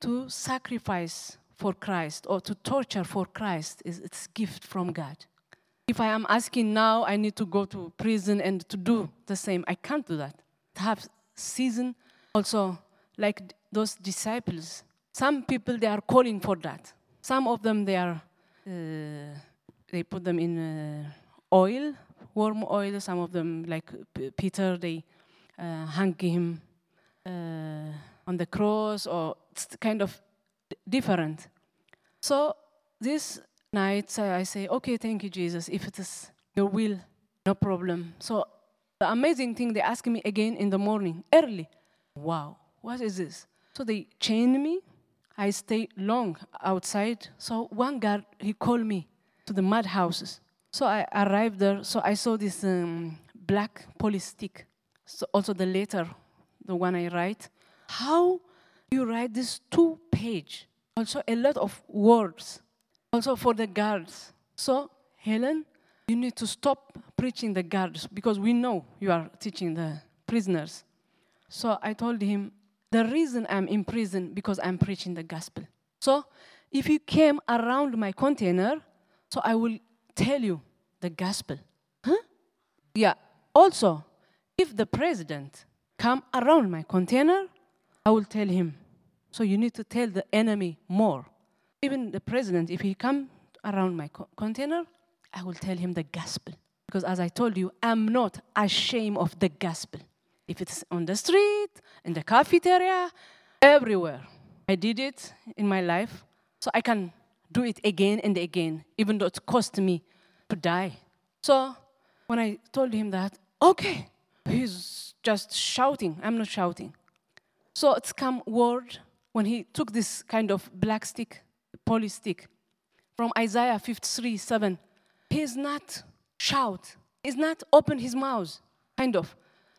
to sacrifice for Christ or to torture for Christ is it's gift from God. If I am asking now, I need to go to prison and to do the same. I can't do that. Have season also like those disciples. Some people they are calling for that. Some of them they are uh, they put them in uh, oil, warm oil. Some of them like Peter they uh, hang him uh, on the cross or it's kind of different. So this night I say, okay, thank you, Jesus. If it is your will, no problem. So the amazing thing, they ask me again in the morning, early. Wow, what is this? So they chained me. I stay long outside. So one guard, he called me to the mud houses. So I arrived there. So I saw this um, black police stick. So also the letter, the one I write. How you write this two page? Also a lot of words. Also for the guards. So Helen, you need to stop preaching the guards because we know you are teaching the prisoners. So I told him, the reason I'm in prison because I'm preaching the gospel. So if you came around my container, so I will tell you the gospel. Huh? Yeah. Also, if the president come around my container, I will tell him. So you need to tell the enemy more. Even the president, if he come around my co- container, I will tell him the gospel. Because as I told you, I'm not ashamed of the gospel. If it's on the street, in the cafeteria, everywhere. I did it in my life, so I can do it again and again, even though it cost me to die. So when I told him that, okay, he's just shouting. I'm not shouting. So it's come word when he took this kind of black stick, poly stick, from Isaiah 53 7. He's not shout. He's not open his mouth, kind of.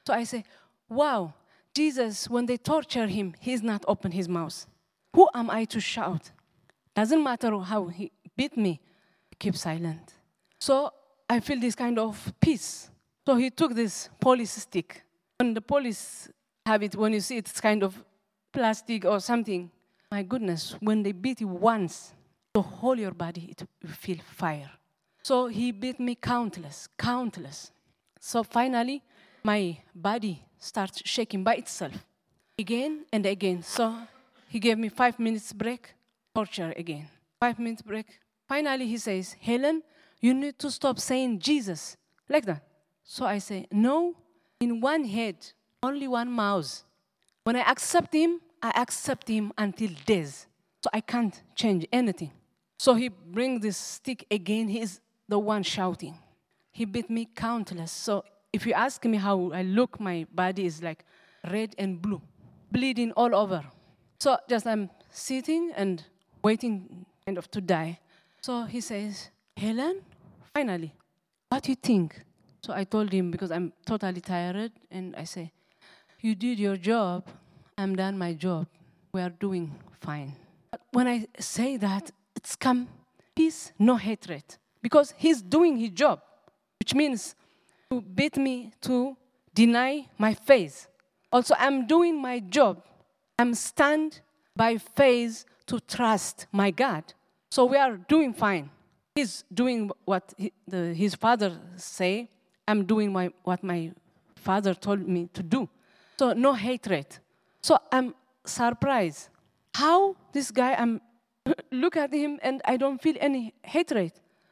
So I say, wow, Jesus, when they torture him, he's not open his mouth. Who am I to shout? Doesn't matter how he beat me, keep silent. So I feel this kind of peace. So he took this police stick. And the police have it, when you see it, it's kind of plastic or something. My goodness, when they beat you once, the whole your body it will feel fire. So he beat me countless, countless. So finally, my body starts shaking by itself again and again. So he gave me five minutes break, torture again. Five minutes break, finally he says, Helen, you need to stop saying Jesus. Like that. So I say, no, in one head, only one mouth. When I accept him, I accept him until death. So I can't change anything. So he brings this stick again. He's the one shouting. He beat me countless. So if you ask me how I look, my body is like red and blue, bleeding all over. So just I'm sitting and waiting kind of to die. So he says, Helen, finally, what do you think? So I told him because I'm totally tired and I say, you did your job, I'm done my job. We are doing fine. But when I say that, it's come peace, no hatred. Because he's doing his job, which means to beat me to deny my faith. Also, I'm doing my job. I'm stand by faith to trust my God. So we are doing fine. He's doing what he, the, his father say. I'm doing my, what my father told me to do. So no hatred. So I'm surprised how this guy I'm look at him and I don't feel any hatred.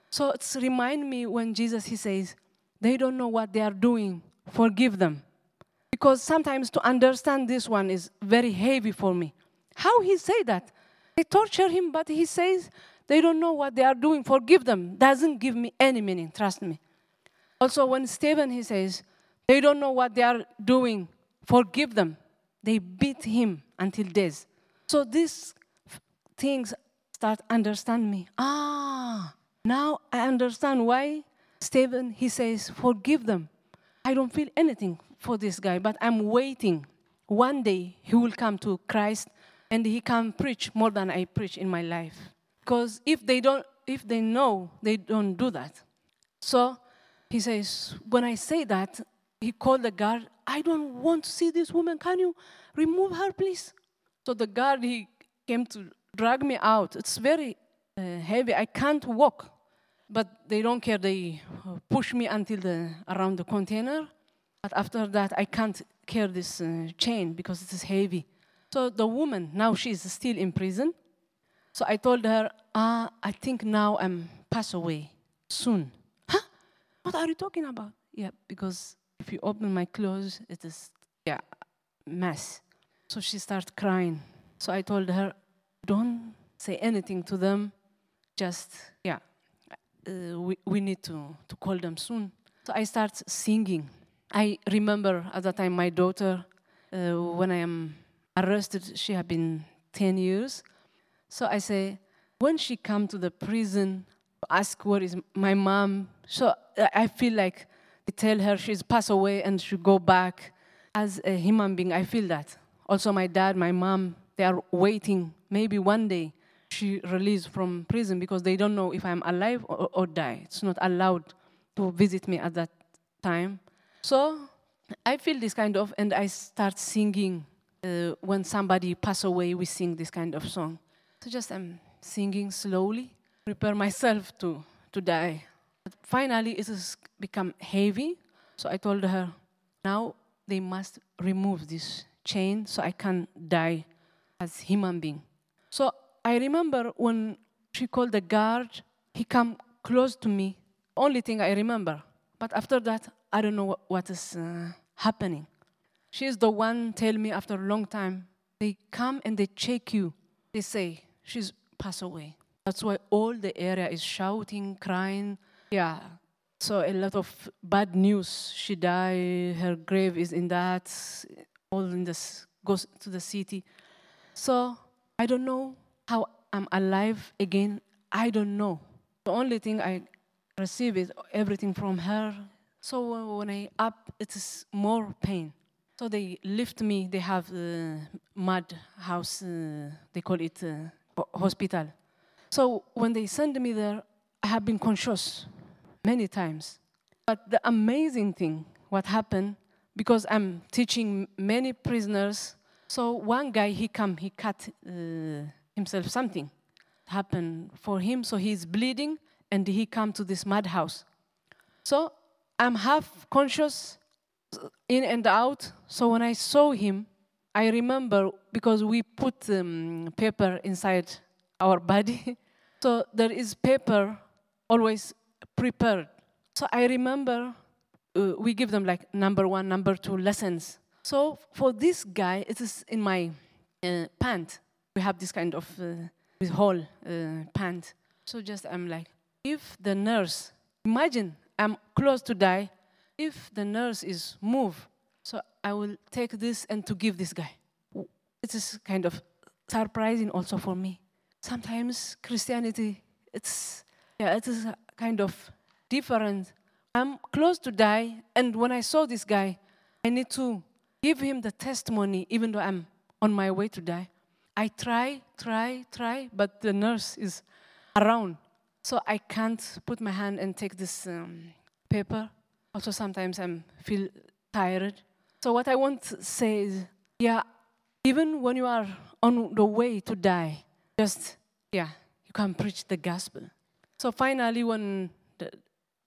So it's remind me when Jesus he says, they don't know what they are doing. Forgive them. Because sometimes to understand this one is very heavy for me. How he say that? They torture him, but he says they don't know what they are doing. Forgive them. Doesn't give me any meaning. Trust me. Also, when Stephen he says they don't know what they are doing. Forgive them. They beat him until death. So these things start understand me. Ah, now I understand why Stephen he says forgive them. I don't feel anything for this guy, but I'm waiting. One day he will come to Christ and he can preach more than I preach in my life. Because if they don't if they know, they don't do that. So he says, when I say that, he called the guard, I don't want to see this woman. Can you remove her, please? So the guard, he came to drag me out. It's very uh, heavy. I can't walk. But they don't care. They uh, push me until the, around the container. But after that, I can't carry this uh, chain because it is heavy. So the woman, now she is still in prison. So I told her, ah, I think now I'm pass away soon. What are you talking about? Yeah, because if you open my clothes, it is, yeah, mess. So she started crying. So I told her, don't say anything to them. Just, yeah, uh, we, we need to, to call them soon. So I start singing. I remember at that time my daughter, uh, when I am arrested, she had been 10 years. So I say, when she come to the prison, ask where is my mom. So I feel like they tell her she's passed away and she go back. As a human being, I feel that. Also, my dad, my mom, they are waiting. Maybe one day she released from prison because they don't know if I'm alive or, or die. It's not allowed to visit me at that time. So I feel this kind of, and I start singing. Uh, when somebody pass away, we sing this kind of song. So just I'm singing slowly, prepare myself to, to die. But finally, it has become heavy. So I told her, now they must remove this chain so I can die as human being. So I remember when she called the guard, he come close to me. Only thing I remember. But after that, I don't know what, is uh, happening. is the one tell me after a long time, they come and they check you. They say, she's passed away. That's why all the area is shouting, crying. Yeah. So a lot of bad news. She died. Her grave is in that. All in this goes to the city. So I don't know how I'm alive again. I don't know. The only thing I receive is everything from her. So when I up, it is more pain. So they lift me. They have the mud house. Uh, they call it uh, hospital. So when they send me there, I have been conscious many times. But the amazing thing, what happened, because I'm teaching many prisoners. So one guy, he come, he cut uh, himself something happened for him. So he's bleeding, and he come to this madhouse. So I'm half conscious, in and out. So when I saw him, I remember because we put um, paper inside our body. So there is paper always prepared. So I remember uh, we give them like number one, number two lessons. So for this guy, it is in my uh, pant. We have this kind of uh, hole uh, pant. So just I'm like, if the nurse, imagine I'm close to die, if the nurse is move, so I will take this and to give this guy. It is kind of surprising also for me. Sometimes Christianity, it's yeah, it is kind of different. I'm close to die, and when I saw this guy, I need to give him the testimony, even though I'm on my way to die. I try, try, try, but the nurse is around. So I can't put my hand and take this um, paper. Also, sometimes I feel tired. So what I want to say is, yeah, even when you are on the way to die, just, yeah, you can't preach the gospel. So finally, when the,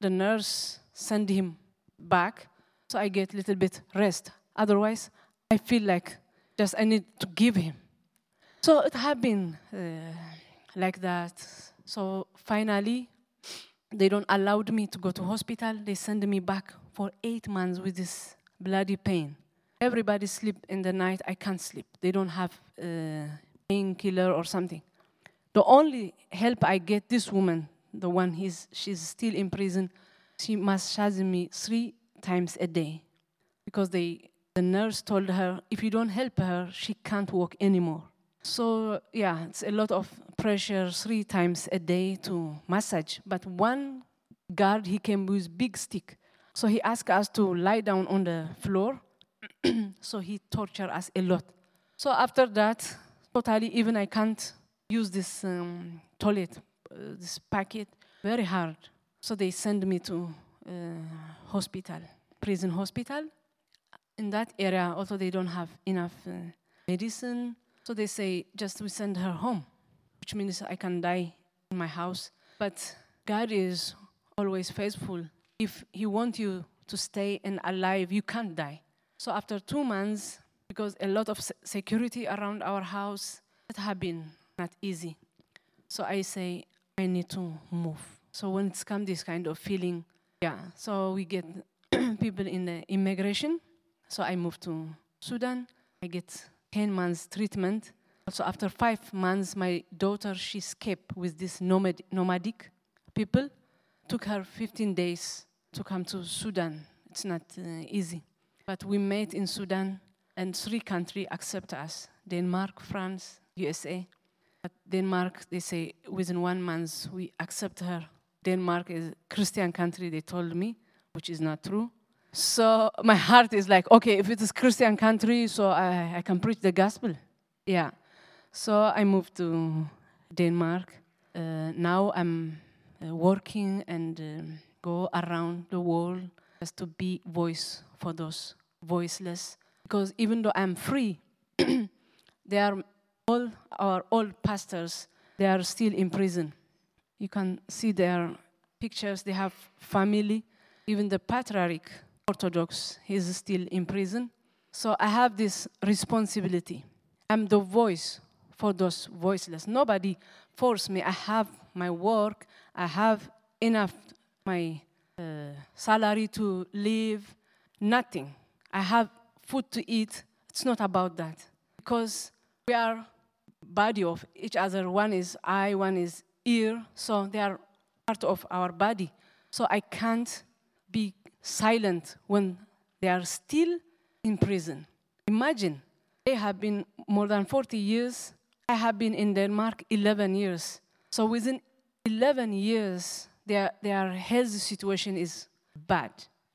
the nurse sent him back, so I get a little bit rest. Otherwise, I feel like just I need to give him. So it happened uh, like that. So finally, they don't allowed me to go to hospital. They send me back for eight months with this bloody pain. Everybody sleep in the night. I can't sleep. They don't have uh, painkiller or something. The only help I get, this woman, the one he's, she's still in prison, she massages me three times a day because they, the nurse told her if you don't help her, she can't walk anymore. So yeah, it's a lot of pressure three times a day to massage. But one guard, he came with big stick. So he asked us to lie down on the floor. so he tortured us a lot. So after that, totally even I can't use this um, toilet, uh, this packet, very hard. So they send me to uh, hospital, prison hospital. In that area, also they don't have enough uh, medicine. So they say, just we send her home, which means I can die in my house. But God is always faithful. If He wants you to stay and alive, you can't die. So after two months, because a lot of security around our house, it has been not easy. So I say, I need to move. So when it's come this kind of feeling, yeah, so we get people in the immigration. So I moved to Sudan. I get 10 months treatment. Also, after five months, my daughter, she escaped with this nomad, nomadic people. Took her 15 days to come to Sudan. It's not uh, easy. But we met in Sudan, and three countries accept us Denmark, France, USA. But Denmark, they say within one month we accept her. Denmark is a Christian country, they told me, which is not true. So my heart is like, okay, if it is Christian country, so I, I can preach the gospel. Yeah. So I moved to Denmark. Uh, now I'm uh, working and um, go around the world just to be voice for those voiceless. Because even though I'm free, they are all our old pastors. They are still in prison. You can see their pictures. They have family. Even the patriarch Orthodox, he's still in prison. So I have this responsibility. I'm the voice for those voiceless. Nobody forced me. I have my work. I have enough my uh, salary to live. Nothing. I have food to eat. It's not about that because we are body of each other. One is eye, one is ear. So they are part of our body. So I can't be silent when they are still in prison. Imagine, they have been more than 40 years. I have been in Denmark 11 years. So within 11 years, their, their health situation is bad.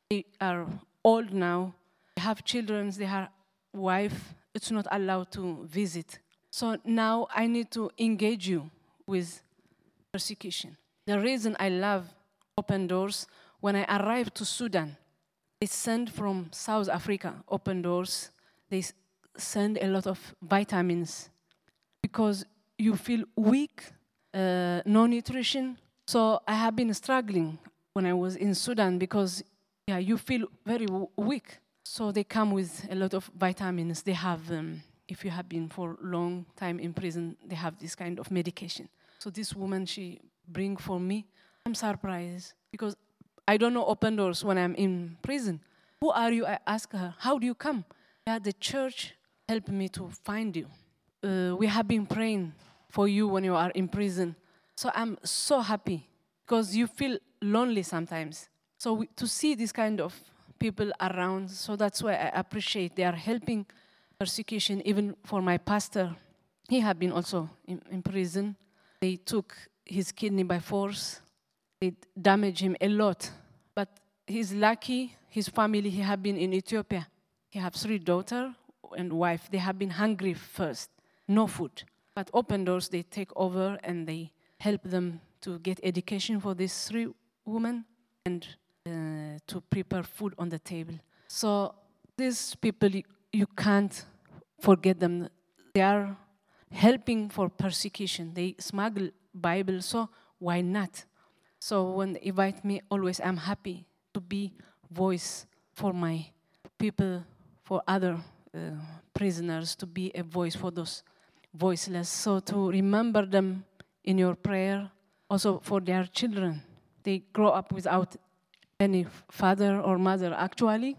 They are old now. Have children, they have wife. It's not allowed to visit. So now I need to engage you with persecution. The reason I love open doors when I arrived to Sudan, they send from South Africa open doors. They send a lot of vitamins because you feel weak, uh, no nutrition. So I have been struggling when I was in Sudan because yeah, you feel very weak. So they come with a lot of vitamins. They have, um, if you have been for a long time in prison, they have this kind of medication. So this woman, she bring for me. I'm surprised because I don't know open doors when I'm in prison. Who are you? I ask her. How do you come? Yeah, the church helped me to find you. Uh, we have been praying for you when you are in prison. So I'm so happy because you feel lonely sometimes. So we, to see this kind of people around, so that's why I appreciate they are helping persecution even for my pastor. He had been also in, in prison. They took his kidney by force. They damaged him a lot. But he's lucky. His family, he had been in Ethiopia. He have three daughter and wife. They have been hungry first, no food. But open doors, they take over and they help them to get education for these three women and to prepare food on the table. So these people, you, you can't forget them. They are helping for persecution. They smuggle Bible, so why not? So when they invite me, always I'm happy to be voice for my people, for other uh, prisoners, to be a voice for those voiceless. So to remember them in your prayer, also for their children. They grow up without any father or mother. Actually,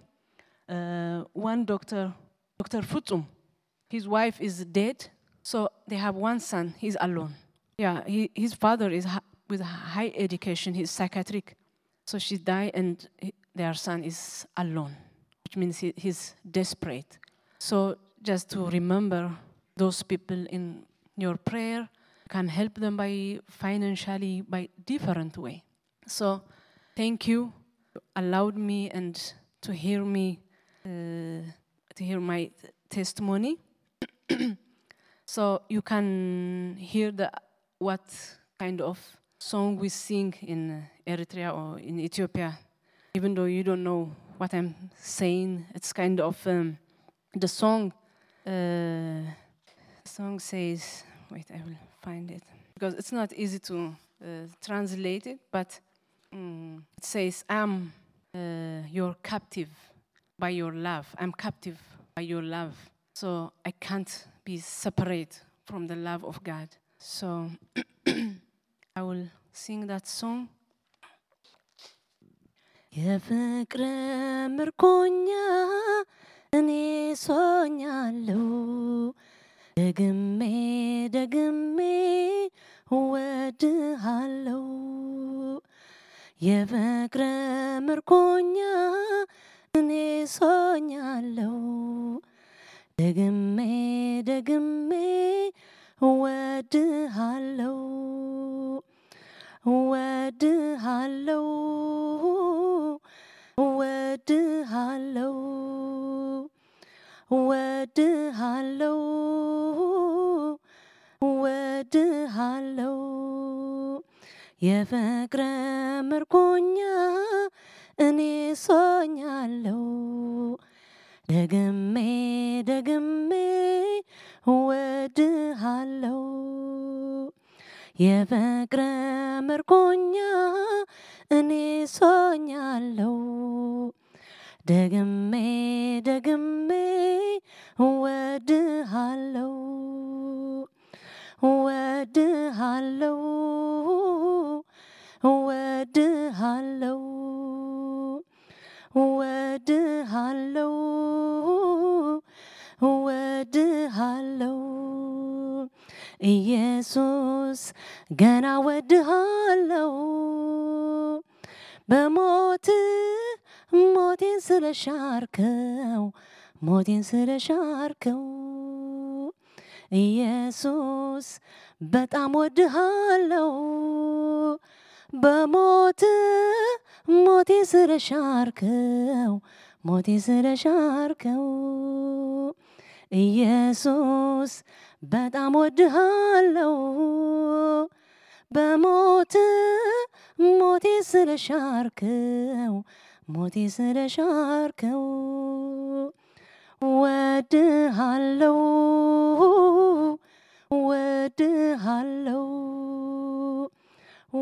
uh, one doctor, Dr. Futsum, his wife is dead, so they have one son. He's alone. Yeah, he, his father is ha- with high education. He's psychiatric, so she died, and he, their son is alone, which means he, he's desperate. So just to remember those people in your prayer, can help them by financially by different way. So thank you, allowed me and to hear me, uh, to hear my testimony. so you can hear the what kind of song we sing in Eritrea or in Ethiopia, even though you don't know what I'm saying. It's kind of um, the song. Uh, song says, wait, I will find it because it's not easy to uh, translate it, but mm, it says, "I'm uh, your captive by your love. I'm captive by your love, so I can't be separate from the love of God." So I will sing that song. የፍቅር ምርኮኛ እኔ ሶኛለሁ ደግሜ ደግሜ እወድሃለሁ የፍቅር ምርኮኛ እኔ ሶኛለሁ ስለሻርከው ሞቴን ስለሻርከው። ኢየሱስ በጣም ወድሃለሁ በሞት ሞቴ ስለሻርከው ሞቴ ስለሻርከው። ኢየሱስ በጣም ወድሃለሁ በሞት ሞቴ ስለሻርከው ሞቴ ስለሻርከው ወድሃለሁ ወድሃለሁ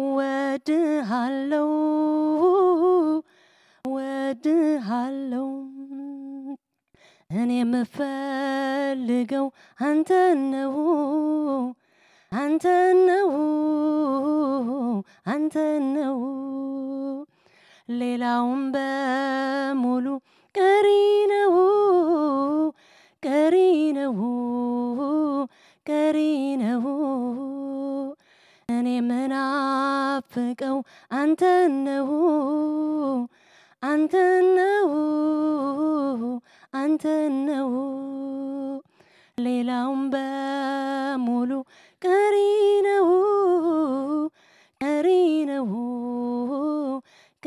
ወድሃለሁ ወድሃለሁ እኔ የምፈልገው አንተ ነው አንተ ነው አንተ ነው ሌላውን በሙሉ ቀሪ ነው ቀሪ ነው ቀሪ ነው እኔ ምናፍቀው አንተ ነው አንተ ነው አንተ ነው ሌላውን በሙሉ ቀሪ ነው ቀሪ ነው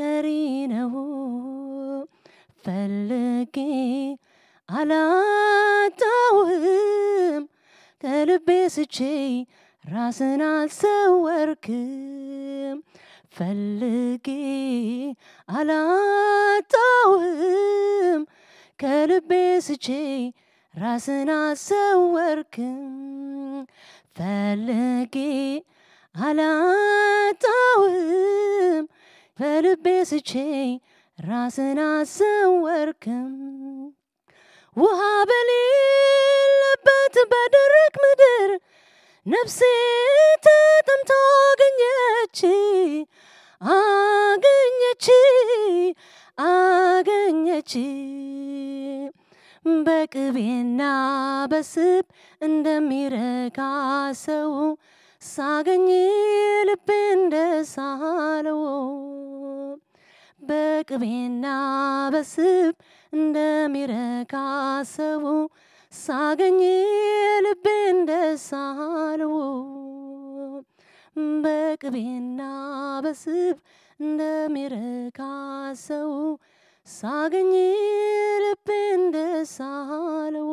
ቀሪ ነው ፈልጌ አላጣውም ከልቤ ስቼ ራስን አልሰወርክም። ፈልጌ አላጣውም ከልቤ ስቼ ራስን አልሰወርክም። ፈልጌ አላጣውም ከልቤ ስቼ ራስን አልሰወርክም ውሃ በሌለበት በደረቅ ምድር ነፍሴ ተጠምታ አገኘች አገኘች አገኘች። በቅቤና በስብ እንደሚረካ ሰው ሳገኝ ልቤ እንደሳለው በቅቤና በስብ እንደሚረካ ሰው ሳገኝ ልቤ እንደሳለው በቅቤና በስብ እንደሚረካ ሰው ሳገኝ ልቤ እንደሳለው